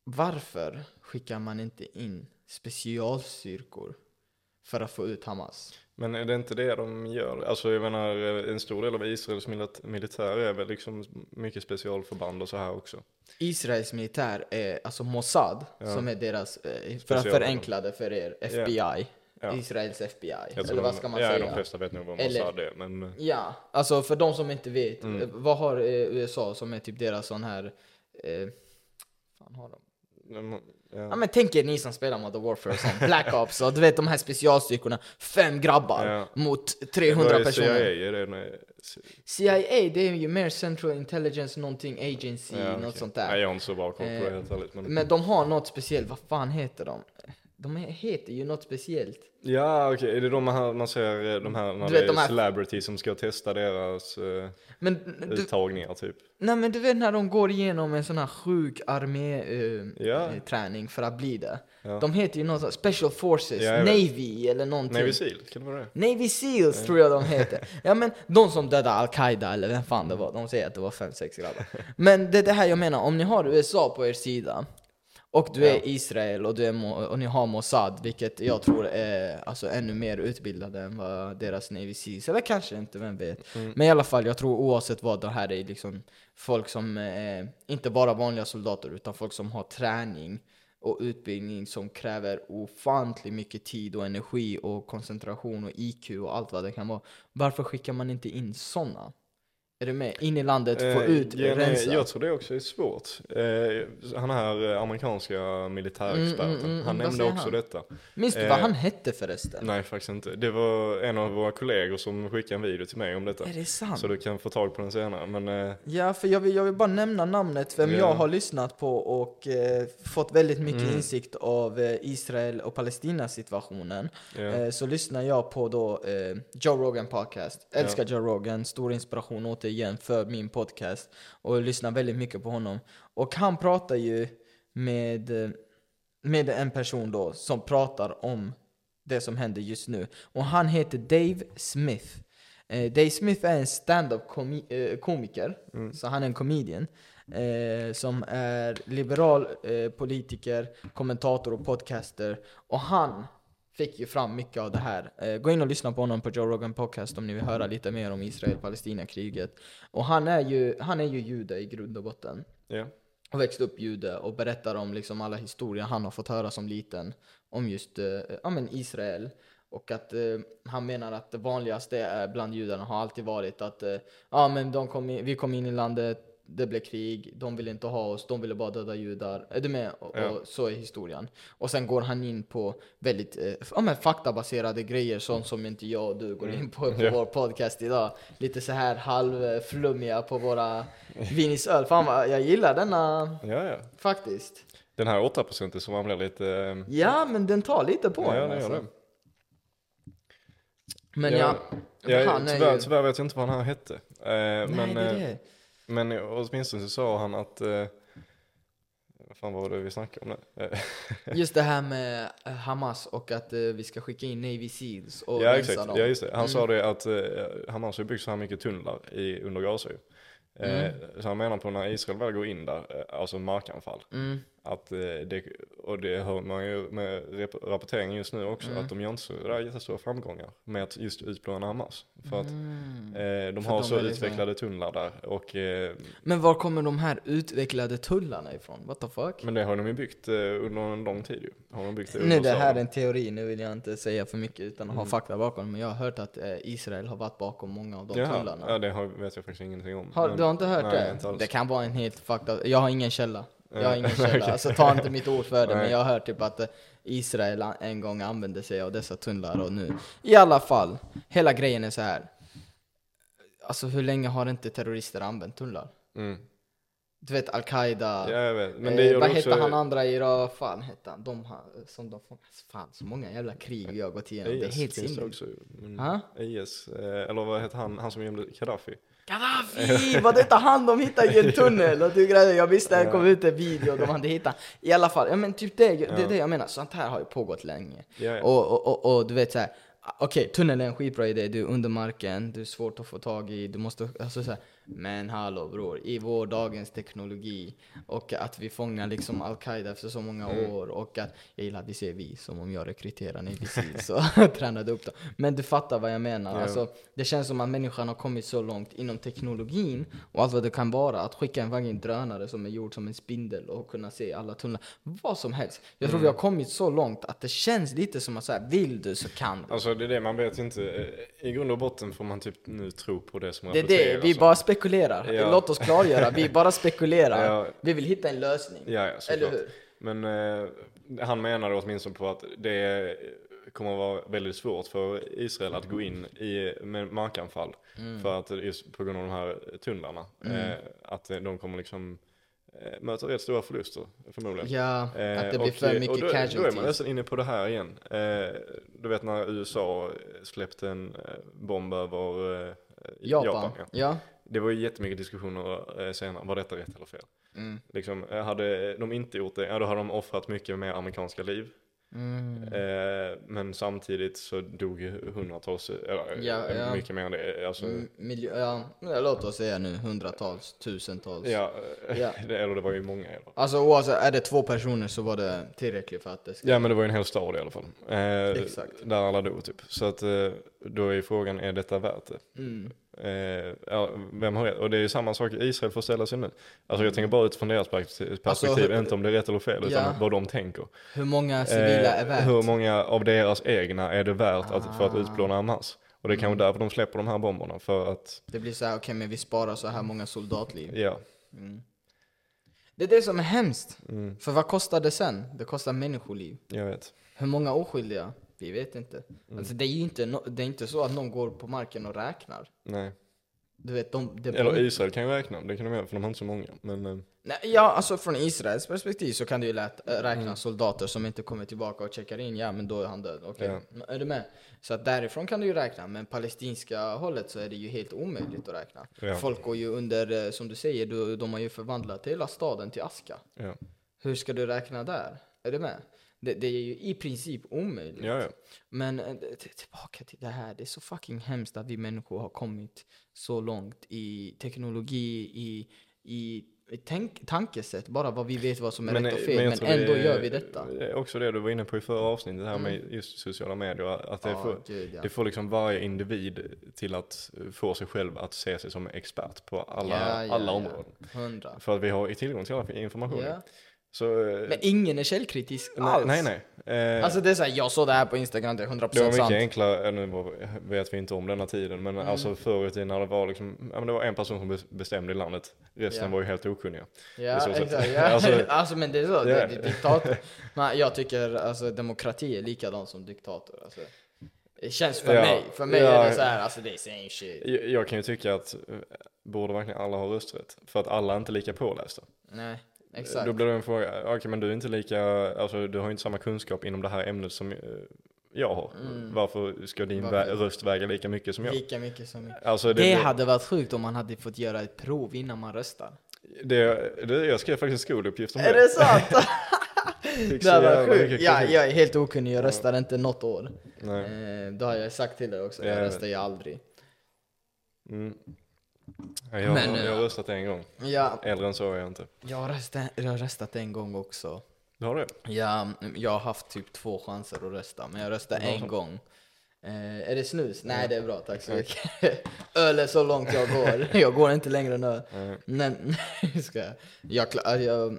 Varför skickar man inte in specialstyrkor för att få ut Hamas?
Men är det inte det de gör? Alltså jag menar, en stor del av Israels milit- militär är väl liksom mycket specialförband och så här också.
Israels militär är alltså Mossad,
Ja.
som är deras, eh, för att förenkla det för er, FBI.
Ja.
Israels FBI. Eller vad ska man
ja,
säga?
de flesta vet nog vad
Eller-
Mossad är, men...
Ja, alltså för de som inte vet,
Mm.
eh, vad har eh, USA som är typ deras sån här, eh, fan har de? Ja men tänk er ni som spelar Modern Warfare sånt, Black Ops och du vet de här specialstyrkorna, fem grabbar
Ja.
mot 300
Vad är
personer.
CIA? Är det en-
CIA det är ju mer Central Intelligence någonting Agency,
Ja,
något sånt
Nej,
där.
jag har inte så bra koll på det
Eh,
helt ärligt. Men...
Men de har något speciellt, vad fan heter de? De heter ju något speciellt.
Ja okej, är det de här man ser, eh, de här när
Du
det
vet,
är
de här-
celebrities som ska testa deras uh,
Men du,
uttagningar typ?
nej men du vet när de går igenom en sån här sjuk armé-träning
Ja.
träning för att bli det.
Ja.
De heter ju något sånt, Special Forces,
Ja, vet.
Navy eller någonting.
Navy Seal, kan det vara det?
Navy Seals tror jag de heter. Ja men de som dödade Al-Qaida eller vem fan det var, de säger att det var 5-6 grabbar. Men det är det här jag menar, om ni har USA på er sida och du är. Israel och, du är och ni har Mossad, vilket jag tror är alltså, ännu mer utbildade än vad deras Navy Seals, eller kanske inte, vem vet.
Mm.
Men i alla fall, jag tror oavsett vad, det här är liksom folk som eh, inte bara vanliga soldater utan folk som har träning och utbildning som kräver ofantligt mycket tid och energi och koncentration och IQ och allt vad det kan vara. Varför skickar man inte in sådana? Är du med? In i landet, få
Eh,
ut,
ja,
rensa.
Jag tror det också är svårt. Eh, han här eh, amerikanska militärexperten,
Mm, mm, mm,
han
vad
nämnde också
han?
detta.
Minns du
eh,
vad han hette förresten?
Nej faktiskt inte. Det var en av våra kollegor som skickade en video till mig om detta.
Är det sant?
Så du kan få tag på den senare. Men eh,
Ja, för jag vill, jag vill bara nämna namnet, vem
Ja.
jag har lyssnat på och eh, fått väldigt mycket
Mm.
insikt av Israel och Palestina situationen. Eh, så lyssnar jag på då Joe Rogan podcast. Älskar Joe Rogan, stor inspiration återigen för min podcast. Och lyssnar väldigt mycket på honom. Och han pratar ju med, eh, med en person då som pratar om det som händer just nu. Och han heter Dave Smith. Eh, Dave Smith är en stand-up komi- eh, komiker, så han är en comedian. Eh, som är liberal eh, politiker, kommentator och podcaster. Och han fick ju fram mycket av det här. Eh, gå in och lyssna på honom på Joe Rogan Podcast om ni vill höra lite mer om Israel-Palestina-kriget. Och han är, ju, han är ju jude i grund och botten.
ja.
Och växte upp jude och berättar om liksom alla historier han har fått höra som liten om just eh, ja, men Israel. Och att eh, han menar att det vanligaste är bland judarna har alltid varit att eh, ja, men de kom in, vi kom in i landet, det blev krig, de ville inte ha oss, de ville bara döda judar. Är du med? Och,
Ja.
och så är historien. Och sen går han in på väldigt eh, ja, men faktabaserade grejer, sånt som inte jag och du går in på på
Ja.
vår podcast idag. Lite så här halvflummiga på våra vinisöl. Fan jag gillar denna
ja, ja.
faktiskt.
Den här 8% som man blir lite... eh,
Ja, men den tar lite på
ja,
en alltså.
det.
Men ja,
ja
han är
tyvärr,
ju...
tyvärr vet jag inte vad han här hette. Eh,
Nej,
men,
det är
eh,
det.
Men åtminstone så sa han att... Eh, vad fan var det vi snackade om nu? Eh,
Just det här med eh, Hamas och att eh, vi ska skicka in Navy Seals och
ja
rensa
exakt,
dem.
ja just det. Han
Mm.
sa det att eh, Hamas har byggt så här mycket tunnlar i, under Gaza ju. Eh,
Mm.
Så han menar på när Israel väl går in där, alltså markanfall,
Mm.
Att eh, det, och det hör man ju med rapporteringen just nu också,
Mm.
att de gör inte så där jättestora framgångar med att just utplåna Hamas. För att
Mm.
eh, de
För
har
de
så utvecklade tunnlar där och eh,
Men var kommer de här utvecklade tullarna ifrån? What the fuck?
Men det har de ju byggt eh, under en lång tid ju. Har de byggt det
Nu det här är en teori, nu vill jag inte säga för mycket utan att ha
Mm.
fakta bakom. Men jag har hört att eh, Israel har varit bakom många av de
Jaha,
tullarna.
ja det har, vet jag faktiskt ingenting om.
Har,
Men-
du har inte hört
nej,
det?
Inte.
Det kan vara en helt fakta. Jag har ingen källa. Jag har ingen
Eh,
källa.
okej.
Så ta inte mitt ord för det. Men jag har hört typ att eh, Israel en gång använde sig av dessa tunnlar och nu. I alla fall, hela grejen är så här. alltså hur länge har inte terrorister använt tunnlar?
Mm.
Du vet Al-Qaida,
Ja, jag vet. Men
eh,
det
vad
det också...
hette han andra i Irak? Fan hette han? De har, som de får, fan så många jävla krig vi har gått igenom. det är
IS
helt sinnessjukt. Ha?
IS, eh, eller vad heter han, han som gömde Gaddafi?
Gaddafi! Var detta han de hittade i en tunnel? Och du grejer, jag visste det
Ja.
kom ut en video de hade hittat. I alla fall, ja men typ det, det är
Ja.
det jag menar. Sånt här har ju pågått länge.
Ja, ja.
Och, och, och, och du vet såhär, okej tunnel är en skitbra idé, du är under marken, du är svårt att få tag i, du måste, alltså såhär, men hallå bror, i vår dagens teknologi och att vi fångar liksom Al-Qaida efter så många
Mm.
år och att, jag gillar att vi säger vi som om jag rekryterar Navy Seals och tränade upp dem. Men du fattar vad jag menar,
Ja.
alltså det känns som att människan har kommit så långt inom teknologin och allt vad det kan vara, att skicka en fucking drönare som är gjord som en spindel och kunna se alla tunnlar, vad som helst. Jag tror vi
Mm.
har kommit så långt att det känns lite som att så här, vill du så kan du.
Alltså det är det, man vet inte. Eh, I grund och botten får man typ nu tro på det som
Det är
rapporteras.
det, vi bara spekulerar.
Ja.
Låt oss klargöra, vi bara spekulerar.
Ja.
Vi vill hitta en lösning.
Ja, ja.
Eller hur?
Men eh, han menade åtminstone på att det kommer att vara väldigt svårt för Israel att gå in i med markanfall.
Mm.
För att just på grund av de här tunnlarna. Eh, att eh, de kommer liksom eh, möta rätt stora förluster förmodligen.
Ja,
Eh,
att det blir
och-
för
och
mycket
då, Då är man
casualties.
nästan inne på det här igen. Eh, du vet när USA släppte en eh, bomb över eh,
Japan.
Japan ja. Det var ju jättemycket diskussioner eh, senare, var detta rätt eller fel?
Mm.
Liksom, eh, hade de inte gjort det, ja då hade de offrat mycket mer amerikanska liv.
Mm.
Eh, men samtidigt så dog ju hundratals, eller
Ja, ja.
mycket mer än det. Alltså,
Miljö, ja, låt oss säga nu hundratals, tusentals.
ja,
Ja.
Det, eller det var ju många fall.
Alltså oavsett, är det två personer så var det tillräckligt för att det ska...
Ja men det var ju en hel stad i alla fall. Eh,
Exakt.
Där alla dog typ. Så att då är frågan, är detta värt det?
Mm.
Eh, ja, vem har rätt? Och det är ju samma sak Israel får ställa sig nu. Alltså jag tänker bara utifrån deras perspektiv,
Alltså, hur-
inte om det är rätt eller fel, utan
Ja.
vad de tänker.
Hur många civila är
Eh,
värt?
hur många av deras egna är det värt att, för att
Ah.
utplåna Hamas? Och det är
Mm.
kanske därför de släpper de här bomberna, för att,
Det blir så här, okej men vi sparar så här många soldatliv.
ja.
Mm. Det är det som är hemskt.
Mm,
För vad kostar det sen? Det kostar människoliv.
jag vet.
Hur många oskyldiga? Vi vet inte.
Mm.
Alltså det är ju inte, no- det är inte så att någon går på marken och räknar.
Nej.
Du vet, de... Det
Eller Israel kan ju räkna, det kan de göra för de har inte så många. Men eh,
Nej, ja, alltså från Israels perspektiv så kan du ju lätt, äh, räkna
Mm.
soldater som inte kommer tillbaka och checkar in, ja men då är han död. Okej,
Ja.
är du med? Så att därifrån kan du ju räkna, men palestinska hållet så är det ju helt omöjligt att räkna.
Ja.
Folk går ju under, eh, som du säger, de, de har ju förvandlat hela staden till aska.
ja.
Hur ska du räkna där? Är du med? Det, det är ju i princip omöjligt.
Ja, ja.
Men eh, tillbaka till det här, det är så fucking hemskt att vi människor har kommit så långt i teknologi, i, i, tänk, tankesätt, bara vad vi vet vad som är rätt och fel,
jag
men,
tror
ändå
är-
gör vi detta.
Det är också det du var inne på i förra avsnittet, det här med just sociala medier. Att det,
Ja,
får,
gud, ja.
det får liksom varje individ till att få sig själv att se sig som expert på alla,
Ja, ja,
alla områden. För att vi har tillgång till all information. Så, eh,
Men ingen är källkritisk
nej,
alls.
nej, nej. Eh,
Alltså det är såhär, jag såg det här på Instagram, det är 100%
det var mycket
sant.
enklare, nu var- vet vi inte om denna tiden, men
Mm.
alltså förr i tiden när det var liksom, ja men det var en person som bes- bestämde i landet, resten
Ja.
var ju helt okunniga.
Ja, exakt. Ja.
Alltså-
Alltså, men det är så, det
Ja.
är diktator. Men jag tycker alltså demokrati är likadant som diktator. Alltså. Det känns för
Ja.
mig, för mig
Ja.
är det så här, alltså det är same shit.
Jag, jag kan ju tycka att, eh, borde verkligen alla ha rösträtt? För att alla är inte lika pålästa.
Nej, exakt.
Då blir det en fråga, okej men du är inte lika, alltså du har inte samma kunskap inom det här ämnet som eh, jag har. Varför ska din
Mm. Varför?
vä- röst väga lika mycket som jag?
Lika mycket som jag.
Alltså
Det,
det, det,
hade varit sjukt om man hade fått göra ett prov innan man röstar.
det, det, jag skrev faktiskt en skoluppgift om
Är
det.
det sant? Det varit sjukt. Ja, jag är helt okunnig, jag röstar inte något år.
Nej.
Eh, det har jag sagt till dig också,
Ja,
jag
jag
röstar ju aldrig.
Mm. Ja, jag,
Men,
jag har
eh,
röstat en gång.
Ja,
Äldre än så är jag inte.
jag har, röstat, jag har röstat en gång också.
Du har det?
Ja, jag har haft typ två chanser att rösta, men jag röstade
Ja,
en gång. Eh, är det snus? Nej, det är bra, tack så mycket. öl är så långt jag går. Jag går inte längre än öl.
Nej.
Men, ska jag, jag, kla- jag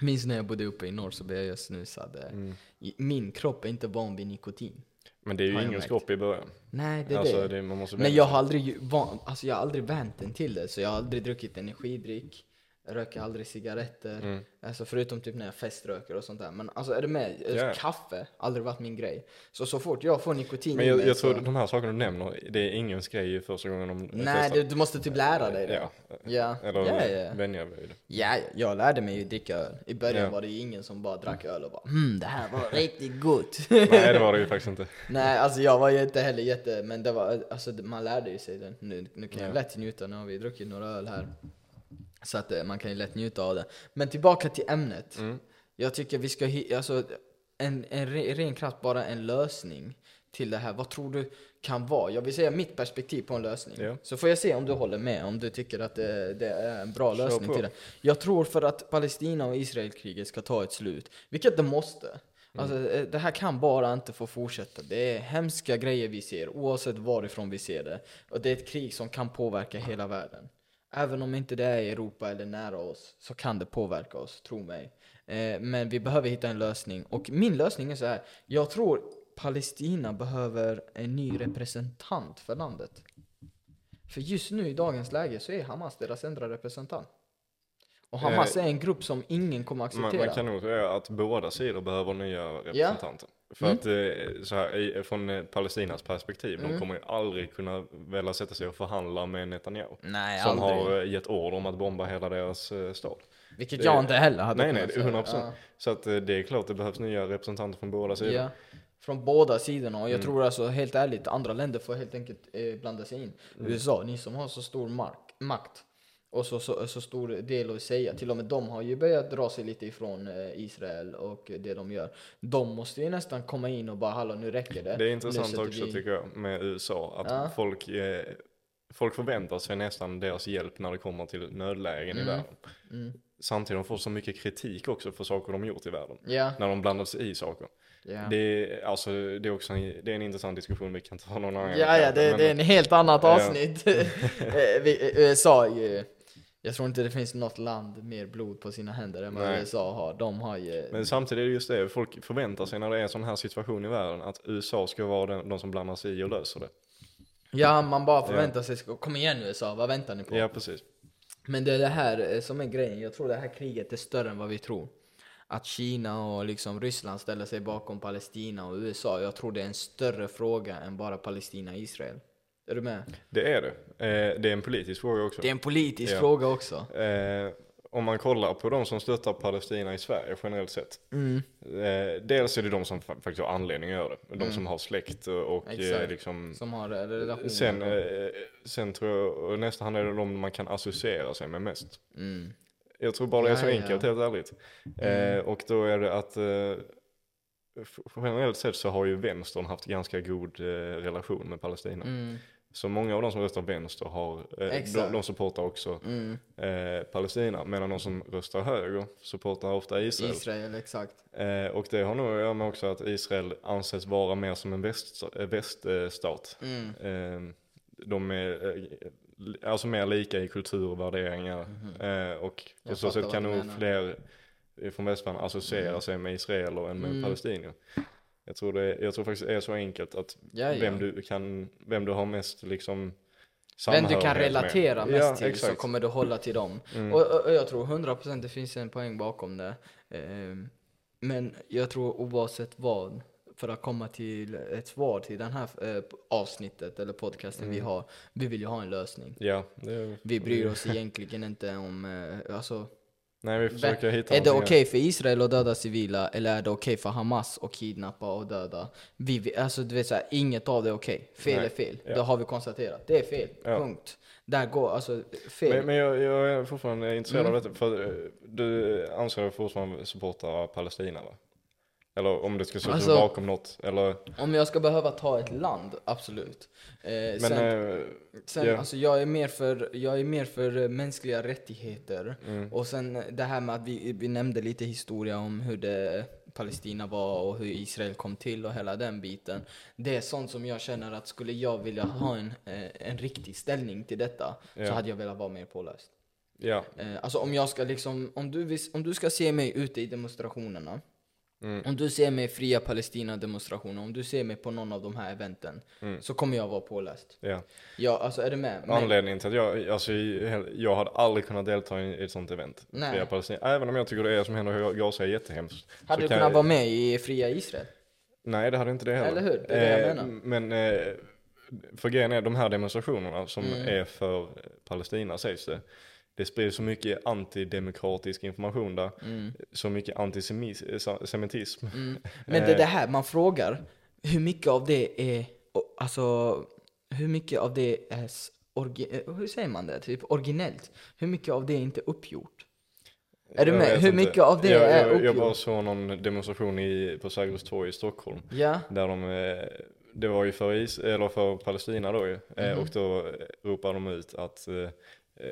minns när jag bodde uppe i norr så blev jag snusad. Eh,
Mm.
i- Min kropp är inte van vid nikotin.
Men det är ju ingen skropp i början.
Nej, det är
alltså,
det.
det man måste
Men jag har aldrig, van, alltså jag har aldrig vänt den till det, så jag har aldrig druckit energidryck. Röker aldrig cigaretter.
Mm.
Alltså förutom typ när jag feströker och sånt där. Men alltså är du med?
Ja.
Kaffe, aldrig varit min grej. Så så fort jag får nikotin
Men jag,
mig
jag
så...
tror de här sakerna du nämner, det är ingens grej första gången de
Nej, du, du måste typ lära dig det.
Ja,
Ja,
eller
ja, ja.
vänja vid det.
Ja, jag lärde mig ju dricka öl. I början
Ja.
var det ju ingen som bara drack öl och bara hmm, det här var riktigt gott.
Nej det var det ju faktiskt inte.
Nej, alltså jag var ju inte heller jätte, men det var, alltså man lärde ju sig det. Nu, nu kan jag
Ja.
lätt njuta, nu har vi druckit några öl här. Så att eh, man kan ju lätt njuta av det. Men tillbaka till ämnet.
Mm.
Jag tycker vi ska, alltså en, en re, ren kraft, bara en lösning till det här. Vad tror du kan vara? Jag vill säga mitt perspektiv på en lösning.
Ja.
Så får jag se om du håller med, om du tycker att det, det är en bra lösning till det. Jag tror för att Palestina och Israelkriget ska ta ett slut, vilket det måste.
Mm.
Alltså, eh, det här kan bara inte få fortsätta. Det är hemska grejer vi ser, oavsett varifrån vi ser det. Och det är ett krig som kan påverka hela världen. Även om inte det är i Europa eller nära oss, så kan det påverka oss, tro mig. Eh, men vi behöver hitta en lösning. Och min lösning är så här. Jag tror Palestina behöver en ny representant för landet. För just nu i dagens läge så är Hamas deras enda representant. Och Hamas
Eh,
är en grupp som ingen kommer
Man,
acceptera.
man kan nog säga att båda sidor behöver nya representanter. För
Mm.
att eh, så här, från eh, Palestinas perspektiv,
Mm.
de kommer ju aldrig kunna välja sätta sig och förhandla med Netanyahu.
Nej,
som
aldrig.
har eh, gett order om att bomba hela deras stad.
Vilket
det-
jag inte heller hade
Nej, nej,
kunnat
det är
säga.
100%. Så att det är klart det behövs nya representanter från båda sidor.
Ja, från båda sidorna. Och jag
Mm.
tror alltså helt ärligt, andra länder får helt enkelt eh, blanda sig in.
Mm.
USA, ni som har så stor mark, makt och så, så, så stor del att säga. Till och med de har ju börjat dra sig lite ifrån eh, Israel och det de gör. De måste ju nästan komma in och bara hallå nu räcker det.
Det är intressant också
vi-
tycker jag med USA, att
Ja.
folk, eh, folk förväntar sig nästan deras hjälp när det kommer till nödlägen i
Mm.
världen.
Mm.
Samtidigt de får så mycket kritik också för saker de gjort i världen.
Ja,
När de blandar sig i saker.
ja.
Det, är, alltså, det, är också en, det är en intressant diskussion vi kan ta någon annan gång
Ja, ja, det,
men-
det är en helt annat avsnitt. Eh, vi- USA ju, jag tror inte det finns något land mer blod på sina händer än vad
Nej.
USA har. De har ju...
Men samtidigt är det just det, folk förväntar sig när det är en sån här situation i världen att USA ska vara den, de som blandar sig i och löser det.
Ja, man bara förväntar sig, kom igen USA, vad väntar ni på?
Ja, precis.
Men det är det här eh, som är grejen, jag tror det här kriget är större än vad vi tror. Att Kina och liksom Ryssland ställer sig bakom Palestina och USA, jag tror det är en större fråga än bara Palestina och Israel. Är du med?
Det är det. Eh, det är en politisk fråga också.
Det är en politisk
Ja.
fråga också.
Eh, om man kollar på de som stöttar Palestina i Sverige generellt sett.
Mm.
Eh, dels är det de som fa- faktiskt har anledning att göra det. De som har släkt och, eh, liksom
Som har eh, relationer.
Sen, eh, sen tror jag, nästa hand är det de man kan associera sig med mest.
Mm.
Jag tror bara det är så
ja.
enkelt helt ärligt. Eh, och då är det att eh, generellt sett så har ju vänstern haft ganska god relation med Palestina.
Mm.
Så många av de som röstar vänster har, eh, de, de supportar också
Mm.
eh, Palestina. Medan de som röstar höger supportar ofta Israel.
Israel, exakt.
Eh, och det har nog att göra med också att Israel anses vara mer som en väst, eh, väststat.
Mm.
Eh, de är eh, alltså mer lika i kultur och värderingar. Eh, och på så sätt kan nog fler från västvärlden associera sig med israeler än med
Mm.
palestinier. Jag tror, det, jag tror faktiskt det är så enkelt att
Ja, ja.
vem du kan, vem du har mest liksom
Vem du kan
med.
relatera mest
ja,
till så
exakt.
kommer du hålla till dem.
Mm.
Och, och, och jag tror 100% det finns en poäng bakom det. Ehm, men jag tror oavsett vad, för att komma till ett svar till den här eh, avsnittet eller podcasten vi
Mm.
har, vi vill ju ha en lösning.
Ja, det,
Vi bryr oss egentligen inte om, eh, alltså,
Nej, vi försöker hitta
är det okej
någonting
för Israel att döda civila eller är det okej för Hamas att kidnappa och döda? Vi, alltså du vet såhär, inget av det är okej. Fel
Nej.
är fel.
Ja.
Det har vi konstaterat. Det är fel.
Ja.
Punkt. Där går, alltså fel.
Men, men jag, jag är fortfarande intresserad
Mm.
av detta, för eh, du anser dig fortfarande supporta Palestina va? Eller om du ska stå
Alltså-
bakom något, eller?
Om jag ska behöva ta ett land, absolut. Eh,
Men,
sen,
eh,
sen
ja.
alltså jag är mer för, jag är mer för eh, mänskliga rättigheter.
mm,
Och sen eh, det här med att vi, vi nämnde lite historia om hur det Palestina var och hur Israel kom till och hela den biten. Det är sånt som jag känner att skulle jag vilja ha en, eh, en riktig ställning till detta
Ja.
så hade jag velat vara mer påläst. Eh, alltså om jag ska liksom, om du, vis- om du ska se mig ute i demonstrationerna
Mm.
Om du ser mig i fria Palestina-demonstrationer, om du ser mig på någon av de här eventen,
Mm.
så kommer jag vara påläst.
Ja.
Ja, alltså är du med? Men,
Anledningen till att jag, alltså jag hade aldrig kunnat delta i ett sånt event.
Nej.
Fria Palestina. Även om jag tycker det är som händer i Gaza är jättehemskt.
hade du kunnat
jag-
vara med i fria Israel?
Nej det hade inte det heller.
Eller hur? Det är det jag
Eh,
menar.
Men, eh, för grejen är de här demonstrationerna som
Mm.
är för Palestina sägs det. Det sprids så mycket antidemokratisk information där.
Mm.
Så mycket antisemitism.
Mm. Men det är det här man frågar, hur mycket av det är, alltså, hur mycket av det är, eh, hur säger man det, typ originellt? Hur mycket av det är inte uppgjort? Är du
Jag
med?
vet
Hur
inte.
mycket av det
jag,
är
jag, jag
uppgjort?
bara såg någon demonstration i, på Sergels torg i Stockholm.
Ja,
Där de, eh, det var ju för, is, eller för Palestina då ju. Eh,
Mhm.
Och då eh, ropade de ut att eh,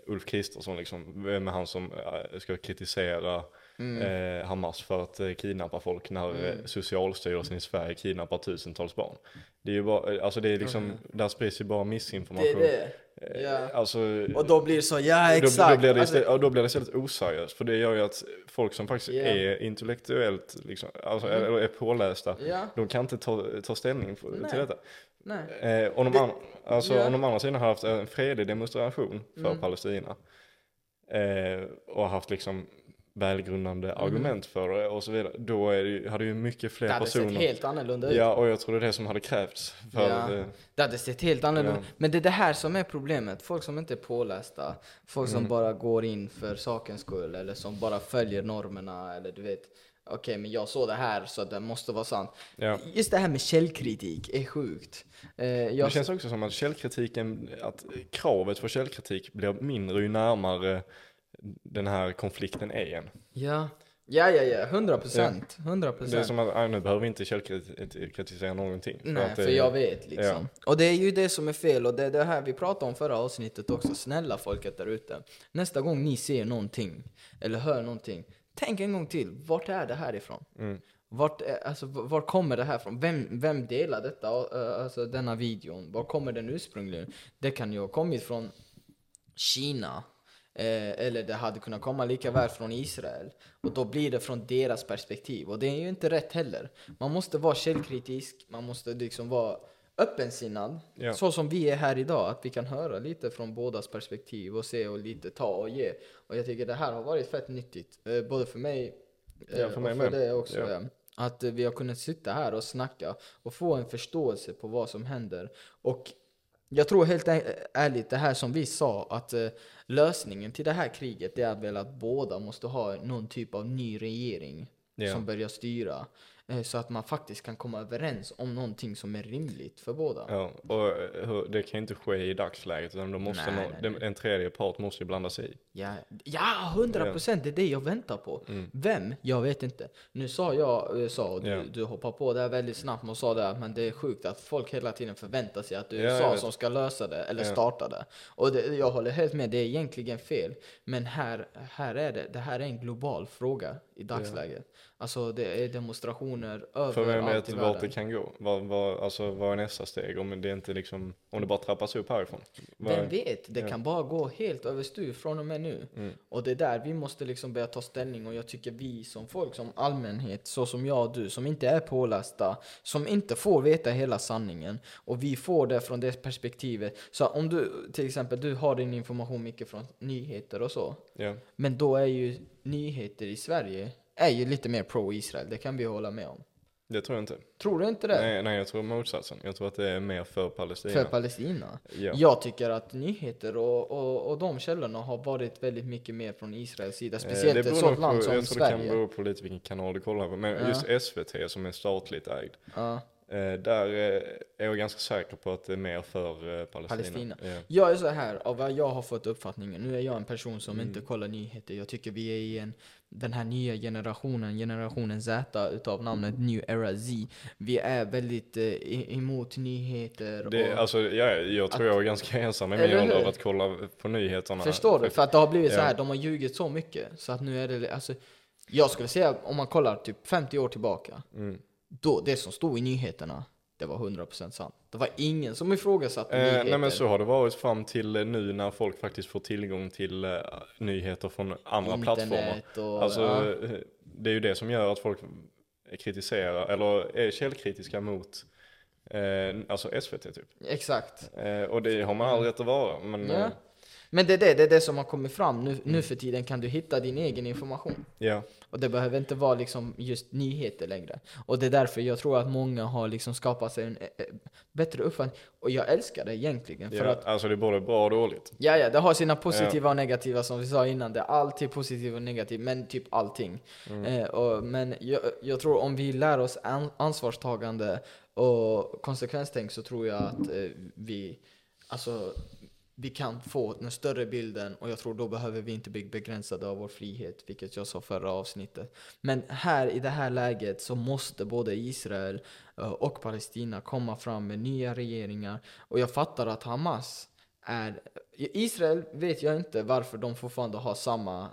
Ulf Kristersson liksom, vem är han som eh, ska kritisera
mm.
eh, Hamas för att eh, kidnappa folk när eh,
Mm.
Socialstyrelsen i Sverige kidnappar tusentals barn. Det är ju bara, eh, alltså det är liksom,
Mhm.
där sprids ju bara
det är
missinformation.
det.
Eh,
Ja.
Alltså,
Och då blir det så, ja
då,
exakt.
då, blir det
Alltså,
istället, ja, då blir det istället oseriöst. För det gör ju att folk som faktiskt
Ja.
är intellektuellt, liksom, alltså,
Mm.
eller är pålästa,
ja,
de kan inte ta, ta ställning för, till detta. Eh, om, de
Det-
an, alltså,
ja.
om de andra sidan har haft en fredlig demonstration för
Mm.
Palestina eh, och haft liksom välgrundande
Mm.
argument för det och så vidare, då är det, hade ju mycket fler
Det hade sett
personer.
helt annorlunda ut.
Ja, och jag tror det är det som hade krävts. För,
Ja.
eh,
Det hade sett helt annorlunda
Ja.
Men det är det här som är problemet. Folk som inte är pålästa, folk som
Mm.
bara går in för sakens skull eller som bara följer normerna eller du vet Okej men jag såg det här så det måste vara sant.
ja.
Just det här med källkritik är sjukt. Eh, jag,
Det känns också som att källkritiken, att kravet för källkritik blir mindre ju närmare den här konflikten är igen.
ja. ja, ja, ja, 100 procent. 100
Det är som att, nu behöver vi inte källkritisera någonting.
Nej,
att det-
för jag vet liksom. Och det är ju det som är fel och det är det här vi pratade om förra avsnittet också. Snälla folket där ute. Nästa gång ni ser någonting eller hör någonting, tänk en gång till. Vart är det här ifrån?
Mm.
Vart, är- alltså, var kommer det här ifrån? Vem, vem delar detta, eh, alltså denna videon? Var kommer den ursprungligen? Det kan ju ha kommit från Kina. Eh, eller det hade kunnat komma lika väl från Israel. Och då blir det från deras perspektiv. Och det är ju inte rätt heller. Man måste vara källkritisk, man måste liksom vara öppensinnad.
Ja.
Så som vi är här idag, att vi kan höra lite från bådas perspektiv och se och lite ta och ge. Och jag tycker det här har varit fett nyttigt. Eh, både för mig eh,
Ja, för mig
och för dig också.
Ja.
ja. Att eh, vi har kunnat sitta här och snacka och få en förståelse på vad som händer. Och jag tror helt ärligt, det här som vi sa, att eh, lösningen till det här kriget är väl att båda måste ha någon typ av ny regering som börjar styra. Eh, så att man faktiskt kan komma överens om någonting som är rimligt för båda.
Ja, och eh, det kan inte ske i dagsläget utan då måste
Nej,
nå-
nej, nej.
en tredje part måste ju blanda sig i.
Ja, ja 100 procent, det är det jag väntar på.
Mm.
Vem? Jag vet inte. Nu sa jag USA och du,
Ja.
du hoppar på där väldigt snabbt och sa det, men det är sjukt att folk hela tiden förväntar sig att det är
jag
USA som ska lösa det eller
Ja.
starta det. Och det, jag håller helt med, det är egentligen fel. Men här, här är det, det här är en global fråga i dagsläget. Alltså det är demonstrationer
För vem
överallt
vet
i
vart
världen.
det kan gå? Vad, vad, alltså, vad är nästa steg? Om det inte liksom, om det bara trappas upp härifrån?
Vem vet? Det
Ja.
kan bara gå helt överstyr från och med nu.
Mm.
Och det är där vi måste liksom börja ta ställning och jag tycker vi som folk, som allmänhet, så som jag och du, som inte är pålästa, som inte får veta hela sanningen och vi får det från det perspektivet. Så om du till exempel, du har din information mycket från nyheter och så.
Ja.
Men då är ju nyheter i Sverige är ju lite mer pro-Israel, det kan vi hålla med om.
Det tror jag inte.
Tror du inte det?
Nej, nej, jag tror motsatsen. Jag tror att det är mer för Palestina.
För Palestina?
ja.
Jag tycker att nyheter och, och, och de källorna har varit väldigt mycket mer från Israels sida.
Eh,
Speciellt ett
nog
land som
Jag tror det kan
Sverige.
bero på lite vilken kanal du kollar på. Men
Ja.
just SVT som är statligt ägd.
Ja.
Eh, där eh, är jag ganska säker på att det är mer för eh, Palestina.
Palestina.
Ja.
Jag är så här, av vad jag har fått uppfattningen, nu är jag en person som
Mm.
inte kollar nyheter. Jag tycker vi är i en, den här nya generationen, generationen Z utav namnet New Era Z. Vi är väldigt eh, emot nyheter
Det,
och
alltså, ja, jag tror jag är ganska ensam i min ålder av att kolla på nyheterna.
Förstår du? För att det har blivit så
Ja.
här, de har ljugit så mycket. Så att nu är det, alltså, jag skulle säga om man kollar typ 50 år tillbaka.
Mm.
Då, det som stod i nyheterna, det var 100% sant. Det var ingen som ifrågasatte
Eh,
nyheter.
nej men så har det varit fram till eh, nu när folk faktiskt får tillgång till eh, nyheter från andra plattformar.
Internet och...
Alltså,
ja.
eh, det är ju det som gör att folk kritiserar, eller är källkritiska mot eh, alltså SVT typ.
Exakt.
Eh, och det har man all rätt att vara. Men,
Ja. Men det är det, det är det som har kommit fram. Nu,
Mm.
nu för tiden kan du hitta din egen information.
ja.
Och det behöver inte vara liksom just nyheter längre. Och det är därför jag tror att många har liksom skapat sig en eh, eh, bättre uppfattning. Och jag älskar det egentligen. För
ja.
att,
Alltså det är både bra och dåligt.
ja, ja, det har sina positiva och negativa som vi sa innan. Det är alltid positivt och negativt, men typ allting.
Mm.
Eh, och, men jag, jag tror om vi lär oss an, ansvarstagande och konsekvenstänk så tror jag att eh, vi, alltså, vi kan få den större bilden och jag tror då behöver vi inte bli begränsade av vår frihet, vilket jag sa förra avsnittet. Men här i det här läget så måste både Israel eh, och Palestina komma fram med nya regeringar. Och jag fattar att Hamas är... Israel vet jag inte varför de fortfarande har samma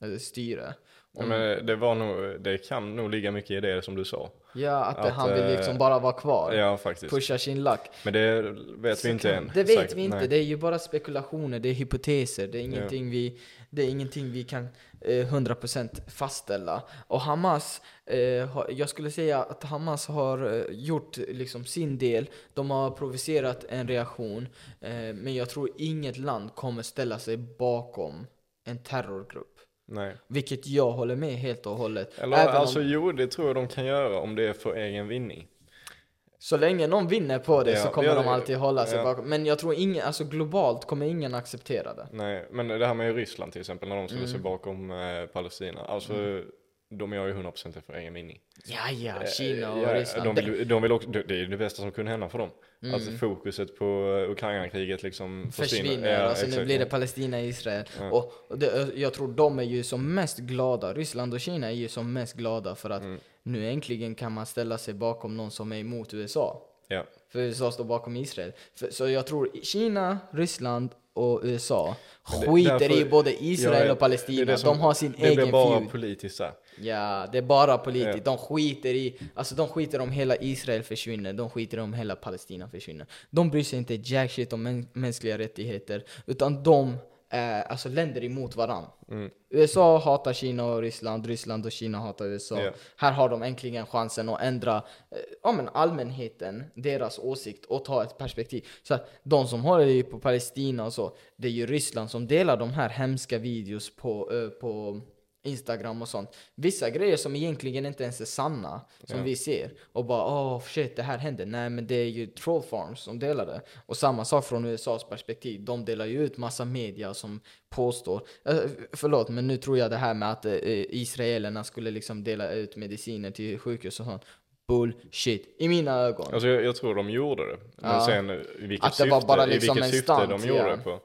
äh, styre.
Ja, men det, var nog, det kan nog ligga mycket i det som du sa.
Ja, att,
Att,
han vill
eh,
liksom bara vara kvar.
Ja, faktiskt.
Pusha sin lack.
Men det vet vi inte
Så kan-
än.
Det vet
Säkert.
vi inte,
Nej.
det är ju bara spekulationer, det är hypoteser, det är ingenting, vi, det är ingenting vi kan eh, 100% fastställa. Och Hamas, eh, har, jag skulle säga att Hamas har eh, gjort liksom sin del, de har provocerat en reaktion, eh, men jag tror inget land kommer ställa sig bakom en terrorgrupp.
Nej.
Vilket jag håller med helt och hållet.
Eller
Även om-
alltså jo, det tror jag de kan göra om det är för egen vinning.
Så länge någon vinner på det
Ja,
så kommer
ja,
de alltid hålla sig
ja.
bakom. Men jag tror ingen, alltså globalt kommer ingen acceptera det.
Nej, men det här med Ryssland till exempel, när de ställer
Mm.
sig bakom eh, Palestina. Alltså, de gör ju 100% för egen vinning.
Ja, ja,
Eh,
Kina och
ja,
Ryssland.
De vill, ju- de vill också, det det är det bästa som kunde hända för dem.
Mm.
Att fokuset på eh, Ukraina-kriget liksom försvinner.
försvinner,
Ja,
alltså nu blir det
ja.
Palestina Israel.
Ja.
Och, det, jag tror de är ju som mest glada, Ryssland och Kina är ju som mest glada för att
Mm.
nu äntligen kan man ställa sig bakom någon som är emot USA.
Ja.
För USA står bakom Israel. För, så jag tror Kina, Ryssland och USA
det-
skiter
därför-
i både Israel och Palestina.
det det som-
de har sin
Det
egen
blir bara
feud.
politiskt så här.
Ja, det är bara politiskt. De skiter i, alltså de skiter om hela Israel försvinner, de skiter om hela Palestina försvinner. De bryr sig inte jack shit om mäns- mänskliga rättigheter, utan de är alltså länder emot varann.
Mm.
USA hatar Kina och Ryssland, Ryssland och Kina hatar USA.
Ja.
Här har de äntligen chansen att ändra eh, ja, men allmänheten, deras åsikt och ta ett perspektiv. Så att de som håller på Palestina och så, det är ju Ryssland som delar de här hemska videos på, eh, på Instagram och sånt. Vissa grejer som egentligen inte ens är sanna, som
Ja.
vi ser. Och bara åh shit, det här hände. Nej men det är ju troll farms som delar det. Och samma sak från USAs perspektiv. De delar ju ut massa media som påstår, eh, förlåt men nu tror jag det här med att eh, israelerna skulle liksom dela ut mediciner till sjukhus och sånt. Bullshit, i mina ögon.
Alltså jag, jag tror de gjorde det. Men
Ja.
sen i vilket
Att det
syfte,
var bara
i
liksom
vilket
en
syfte de gjorde det på.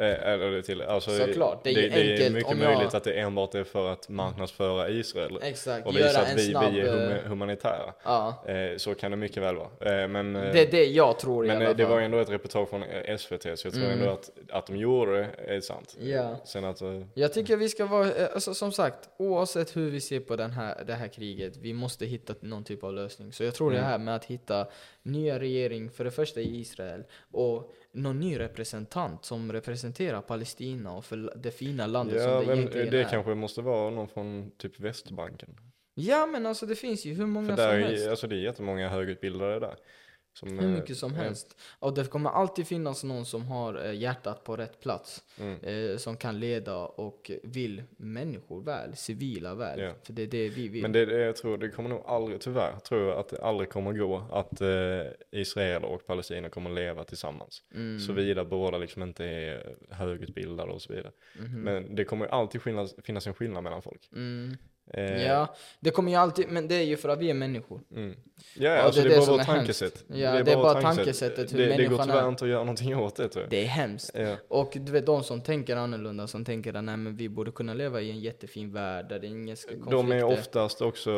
Eh, Eller det till, alltså,
Såklart, det är
det, det är mycket
om jag-
möjligt att det enbart är för att marknadsföra Israel.
Exakt,
Och visa att vi,
snabb...
vi är
eh,
hum- humanitära.
ja,
Eh, så kan det mycket väl vara. Men
det är det jag tror i
men
alla
eh,
fall.
det var ändå ett reportage från SVT, så jag tror
Mm.
ändå att, att de gjorde det är sant.
Ja.
Sen att,
Jag tycker vi ska vara, alltså, som sagt, oavsett hur vi ser på den här, det här kriget, vi måste hitta någon typ av lösning. Så jag tror
Mm.
det här med att hitta nya regering, för det första i Israel, och någon ny representant som representerar Palestina och för det fina landet
ja,
som det
men
egentligen
det
är.
kanske måste vara någon från typ Västbanken.
Ja men alltså det finns ju hur många
För
som
där
helst.
är, alltså det är jättemånga högutbildade där. Som,
Hur
eh,
mycket som helst. Och det kommer alltid finnas någon som har eh, hjärtat på rätt plats.
Mm.
Eh, som kan leda och vill människor väl, civila väl.
Ja.
För det är det vi vill.
Men det, jag tror, det kommer nog aldrig, tyvärr, tror jag att det aldrig kommer gå att eh, Israel och Palestina kommer leva tillsammans.
Mm.
Såvida båda liksom inte är högutbildade och så vidare.
Mhm.
Men det kommer alltid finnas, finnas en skillnad mellan folk.
Mm.
Eh,
Ja, det kommer ju alltid, men det är ju för att vi är människor.
Mm. Ja,
Ja,
alltså
det är det
bara vårt tankesätt.
Ja, det är bara tankesättet, hur
det, det går
människan
tyvärr
är.
inte att göra någonting åt det tror jag.
Det är hemskt.
Ja.
Och du vet de som tänker annorlunda, som tänker att nej men vi borde kunna leva i en jättefin värld där det är inga konflikter.
De är oftast också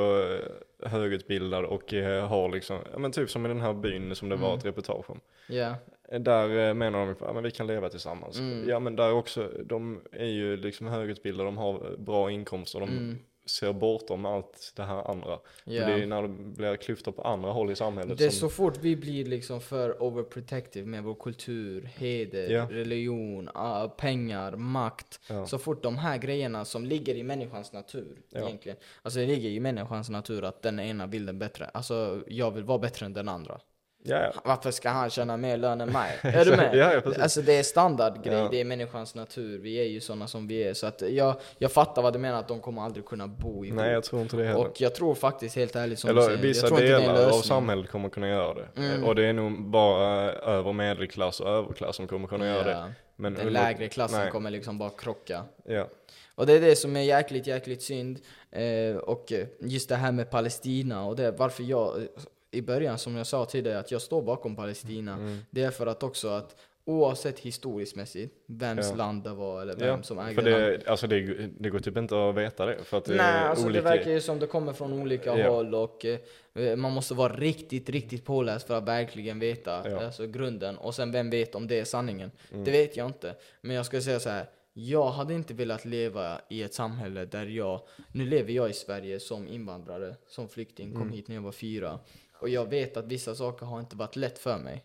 eh, högutbildade och eh, har liksom, ja men typ som i den här byn som det var
Mm.
ett reportage om.
Ja,
Där eh, menar de att vi kan leva tillsammans.
Mm.
Ja men där också, de är ju liksom högutbildade, de har bra inkomster, de
Mm.
Ser bortom allt det här andra.
Ja.
Det är när det blir klyftor på andra håll i samhället
Det är
som,
så fort vi blir liksom för overprotective med vår kultur, heder,
Ja.
religion, pengar, makt.
Ja.
Så fort de här grejerna som ligger i människans natur egentligen. Alltså det ligger i människans natur att den ena vill den bättre. Alltså jag vill vara bättre än den andra.
Ja, ja.
Varför ska han tjäna mer lön än mig? Är du med?
Ja, ja, precis.
Alltså det är standardgrej,
Ja.
det är människans natur. Vi är ju sådana som vi är. Så att jag, jag fattar vad du menar att de kommer aldrig kunna bo ihop.
Nej jag tror inte det heller.
Och jag tror faktiskt helt ärligt som du
Eller
säger,
vissa
jag tror inte det är
delar av samhället kommer kunna göra det.
Mm.
Och det är nog bara över medelklass och överklass som kommer kunna göra det.
Ja.
Men
Den
under-
lägre klassen
nej.
kommer liksom bara krocka.
Ja.
Och det är det som är jäkligt, jäkligt synd. Eh, och just det här med Palestina och det, varför jag i början, som jag sa tidigare, att jag står bakom Palestina.
Mm.
Det är för att också att oavsett historiskt mässigt, vems
Ja.
land det var eller vem
Ja,
som ägde
för
landet.
det, alltså det, det går typ inte att veta det. För att det
Nej, alltså
olika.
det verkar ju som det kommer från olika
Ja.
håll och eh, man måste vara riktigt, riktigt påläst för att verkligen veta
Ja. Mm.
alltså, grunden. Och sen vem vet om det är sanningen? Det vet jag inte. Men jag ska säga så här. Jag hade inte velat leva i ett samhälle där jag, nu lever jag i Sverige som invandrare, som flykting, kom
Mm.
hit när jag var fyra. Och jag vet att vissa saker har inte varit lätt för mig.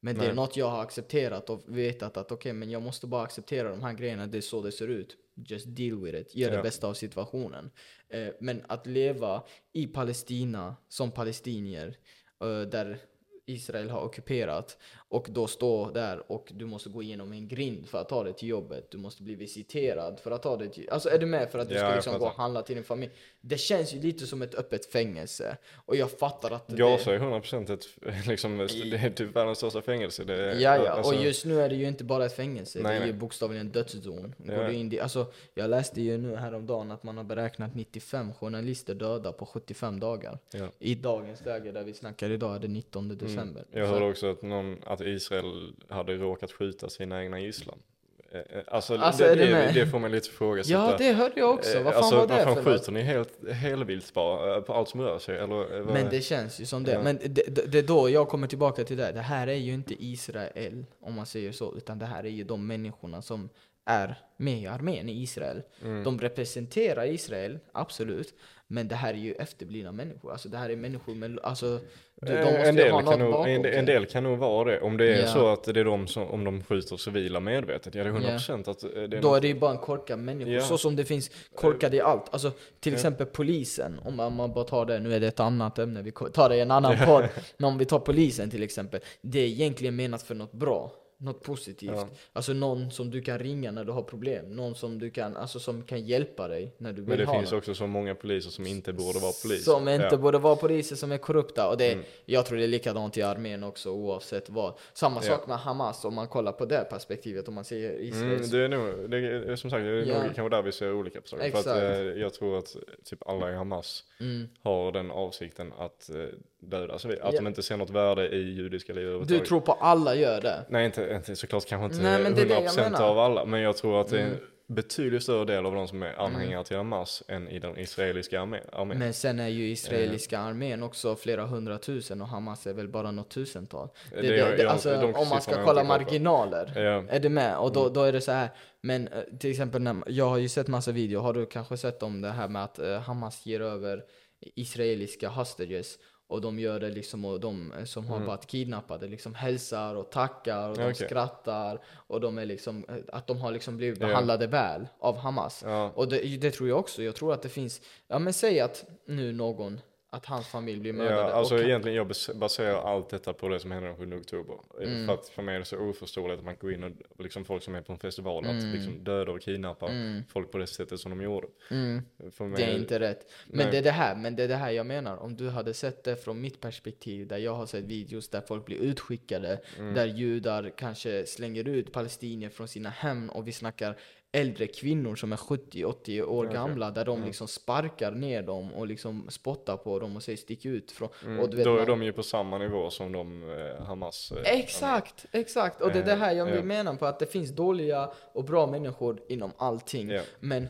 Men det är
Nej.
något jag har accepterat och vetat att okej, men jag måste bara acceptera de här grejerna, det är så det ser ut. Just deal with it, gör det
Ja.
bästa av situationen. Eh, men att leva i Palestina som palestinier, eh, där Israel har ockuperat, och då stå där och du måste gå igenom en grind för att ta dig till jobbet. Du måste bli visiterad för att ta dig till... Alltså är du med för att du
Ja,
ska liksom gå och handla till din familj? Det känns ju lite som ett öppet fängelse. Och jag fattar att
Gaza
det...
är 100% ett, liksom, det är typ världens största fängelse. Det, är-
Ja, ja,
alltså,
och just nu är det ju inte bara ett fängelse,
Nej,
det är ju bokstavligen en dödszon. Går
Ja.
du in alltså, jag läste ju nu häromdagen att man har beräknat 95 journalister döda på 75 dagar.
Ja.
I dagens läge där vi snackar idag är det 19 december.
Mm. Jag hörde också att, någon, att Israel hade råkat skjuta sina egna gisslan. Eh, eh, Alltså,
Alltså,
det, det, det får man lite ifrågasätta.
Ja, det hörde jag också. Vad fan
alltså,
var det
varför
för
skjuter ni helt helvilt bara eh, på allt som rör sig? Eller, vad-
Men det känns ju som det.
Ja.
Men det, det är då jag kommer tillbaka till det. Det här är ju inte Israel, om man säger så, utan det här är ju de människorna som är med i armén i Israel.
Mm.
De representerar Israel, absolut. Men det här är ju efterblivna människor. Alltså det här är människor med, alltså, de, de
Eh,
måste
en, del
ha något
kan nog,
bakom
en, del kan nog vara det. Om det är
Ja.
så att det är de som, om de skjuter civila medvetet, ja det är 100% procent att eh, det är
Då
något-
är det ju bara en korkad människa,
Ja.
så som det finns korkade i allt. Alltså till
Ja.
exempel polisen, om man, man bara tar det, nu är det ett annat ämne, vi tar det i en annan podd. Men om vi tar polisen till exempel, det är egentligen menat för något bra. Något positivt.
Ja.
Alltså någon som du kan ringa när du har problem. Någon som du kan, alltså som kan hjälpa dig när du vill
Men det
ha
finns
något.
också så många poliser som inte borde vara poliser.
Som inte
ja.
borde vara poliser som är korrupta. Och det,
Mm.
Jag tror det är likadant i armén också oavsett vad. Samma
Ja.
sak med Hamas om man kollar på det perspektivet. Om man ser
Mm,
Israels
det är nog, det är, som sagt, det är
Ja.
nog kanske där vi ser olika på saker. För att eh, jag tror att typ alla i Hamas
Mm.
har den avsikten att eh, döda civila. Att
Ja.
de inte ser något värde i judiska liv
Du
överhuvudtaget.
tror på alla gör det?
Nej, inte, inte såklart kanske inte
Nej, men det är det jag
100%
menar. Mm.
av alla. Men jag tror att det är en betydligt större del av de som är anhängare till Hamas än i den israeliska armén. armén.
Men sen är ju israeliska armén också flera hundratusen och Hamas är väl bara något tusental. Det,
Det-
det, det,
jag-
alltså,
de
om man ska kolla marginaler.
Ja.
Är du med? Och
Mm.
då, då är det så här. Men eh, till exempel, när, jag har ju sett massa videor, har du kanske sett om det här med att eh, Hamas ger över israeliska hostages och de gör det liksom, och de eh, som har varit kidnappade liksom hälsar och tackar och de
Mm. Okej.
skrattar och de är liksom, eh, att de har liksom blivit behandlade väl av Hamas.
Ja.
Och det, det tror jag också. Jag tror att det finns, ja men säg att nu någon, att hans familj blir mördade.
Ja, alltså
och,
egentligen jag bas- baserar allt detta på det som hände den 7 oktober.
Mm.
För att för mig är det så oförståeligt att man går in och liksom folk som är på en festival att liksom döda och kidnappa folk på det sättet som de gjorde.
mm,
För mig,
det är inte rätt. Men
Nej.
det är det här, men det är det här jag menar. Om du hade sett det från mitt perspektiv, där jag har sett videos där folk blir utskickade,
Mm.
där judar kanske slänger ut palestinier från sina hem och vi snackar äldre kvinnor som är 70-80 år
Okej.
gamla där
Mm.
de liksom sparkar ner dem och liksom spottar på dem och säger stick ut från... Och du vet,
Mm. Då är
man-
de ju på samma nivå som de eh, Hamas. eh,
Exakt, exakt. Och det är det här jag
Eh, ja.
menar på att det finns dåliga och bra människor inom allting.
Ja.
Men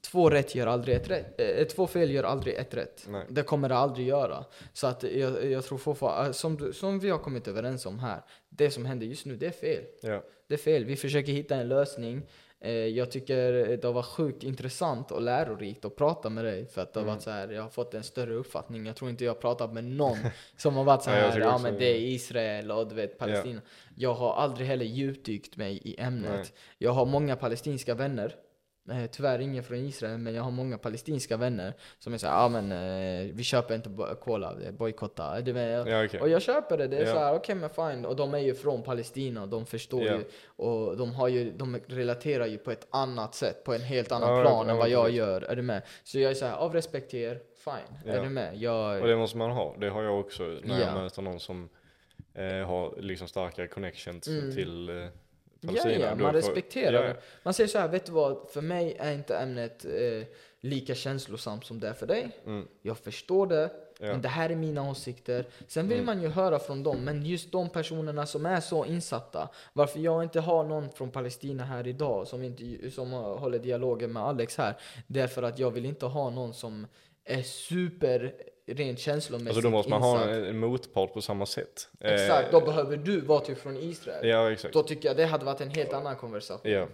två rätt gör aldrig ett rätt. Eh, två fel gör aldrig ett rätt.
Nej.
Det kommer det aldrig göra. Så att jag, jag tror fortfarande, som, du- som vi har kommit överens om här, det som händer just nu, det är fel.
Ja.
Det är fel. Vi försöker hitta en lösning. Eh, jag tycker det har varit sjukt intressant och lärorikt att prata med dig för att det har
Mm.
varit så här, jag har fått en större uppfattning. Jag tror inte jag har pratat med någon som har varit så här, ja
också
men
det.
är Israel och du vet Palestina. Jag har aldrig heller djupdykt mig i ämnet.
Nej.
Jag har många palestinska vänner. Eh, tyvärr ingen från Israel, men jag har många palestinska vänner som är såhär, ja ah, men eh, vi köper inte cola, är bojkotta.
Ja, okej.
och jag köper det, det är
Ja.
så här, okej men fine. Och de är ju från Palestina, de förstår
Ja.
ju. Och de, har ju, de relaterar ju på ett annat sätt, på en helt annan
Ja,
plan
ja,
än vad jag gör. Är du med? Så jag är såhär, av respekt till er, fine.
Ja.
Är du med? Jag,
Och det måste man ha. Det har jag också när
Ja.
jag möter någon som eh, har liksom starka connections
Mm.
till
Ja, ja, man respekterar
ja,
det. Man säger så här, vet du vad? För mig är inte ämnet eh, lika känslosamt som det är för dig.
Mm.
Jag förstår det,
Ja.
men det här är mina åsikter. Sen vill
Mm.
man ju höra från dem, men just de personerna som är så insatta. Varför jag inte har någon från Palestina här idag som, inte, som håller dialogen med Alex här. Det är för att jag vill inte ha någon som är super rent känslomässigt
Alltså då måste man ha en, en motpart på samma sätt. Eh,
Exakt, då behöver du vara typ från Israel.
Ja, exakt.
Då tycker jag det hade varit en helt annan konversation.
Ja.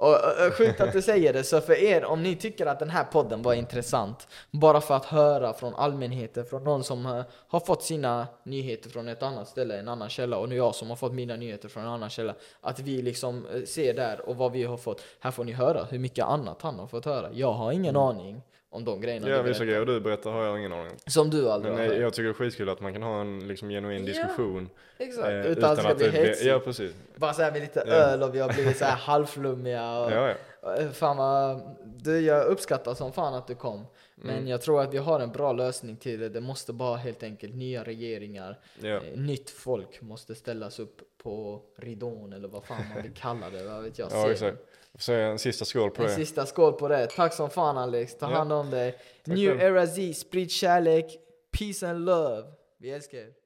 Och, och, sjukt att du säger det, så för er, om ni tycker att den här podden var intressant, bara för att höra från allmänheten, från någon som eh, har fått sina nyheter från ett annat ställe, en annan källa, och nu jag som har fått mina nyheter från en annan källa, att vi liksom eh, ser där och vad vi har fått. Här får ni höra hur mycket annat han har fått höra. Jag har ingen aning om de grejerna.
Ja, vissa grejer du berättar har jag ingen aning om.
Som du aldrig
Men
har hört.
jag tycker det är skitkul att man kan ha en liksom, genuin
Ja,
diskussion.
Exakt,
eh,
utan, att det ska bli hetsigt.
Ja, precis.
Bara såhär med lite
Ja.
öl och vi har blivit såhär halvflummiga. Och,
Ja, ja.
Fan vad, du, jag uppskattar som fan att du kom. Men
Mm.
jag tror att vi har en bra lösning till det. Det måste bara helt enkelt nya regeringar,
ja.
eh, nytt folk måste ställas upp på ridån eller vad fan man vill kalla det. Vad vet jag.
Ja, exakt. Säga en sista skål på
En
det.
sista skål på det. Tack som fan Alex. Ta
Ja.
hand om dig.
Tack
New
själv.
Era Z, sprid kärlek, peace and love. Vi älskar er.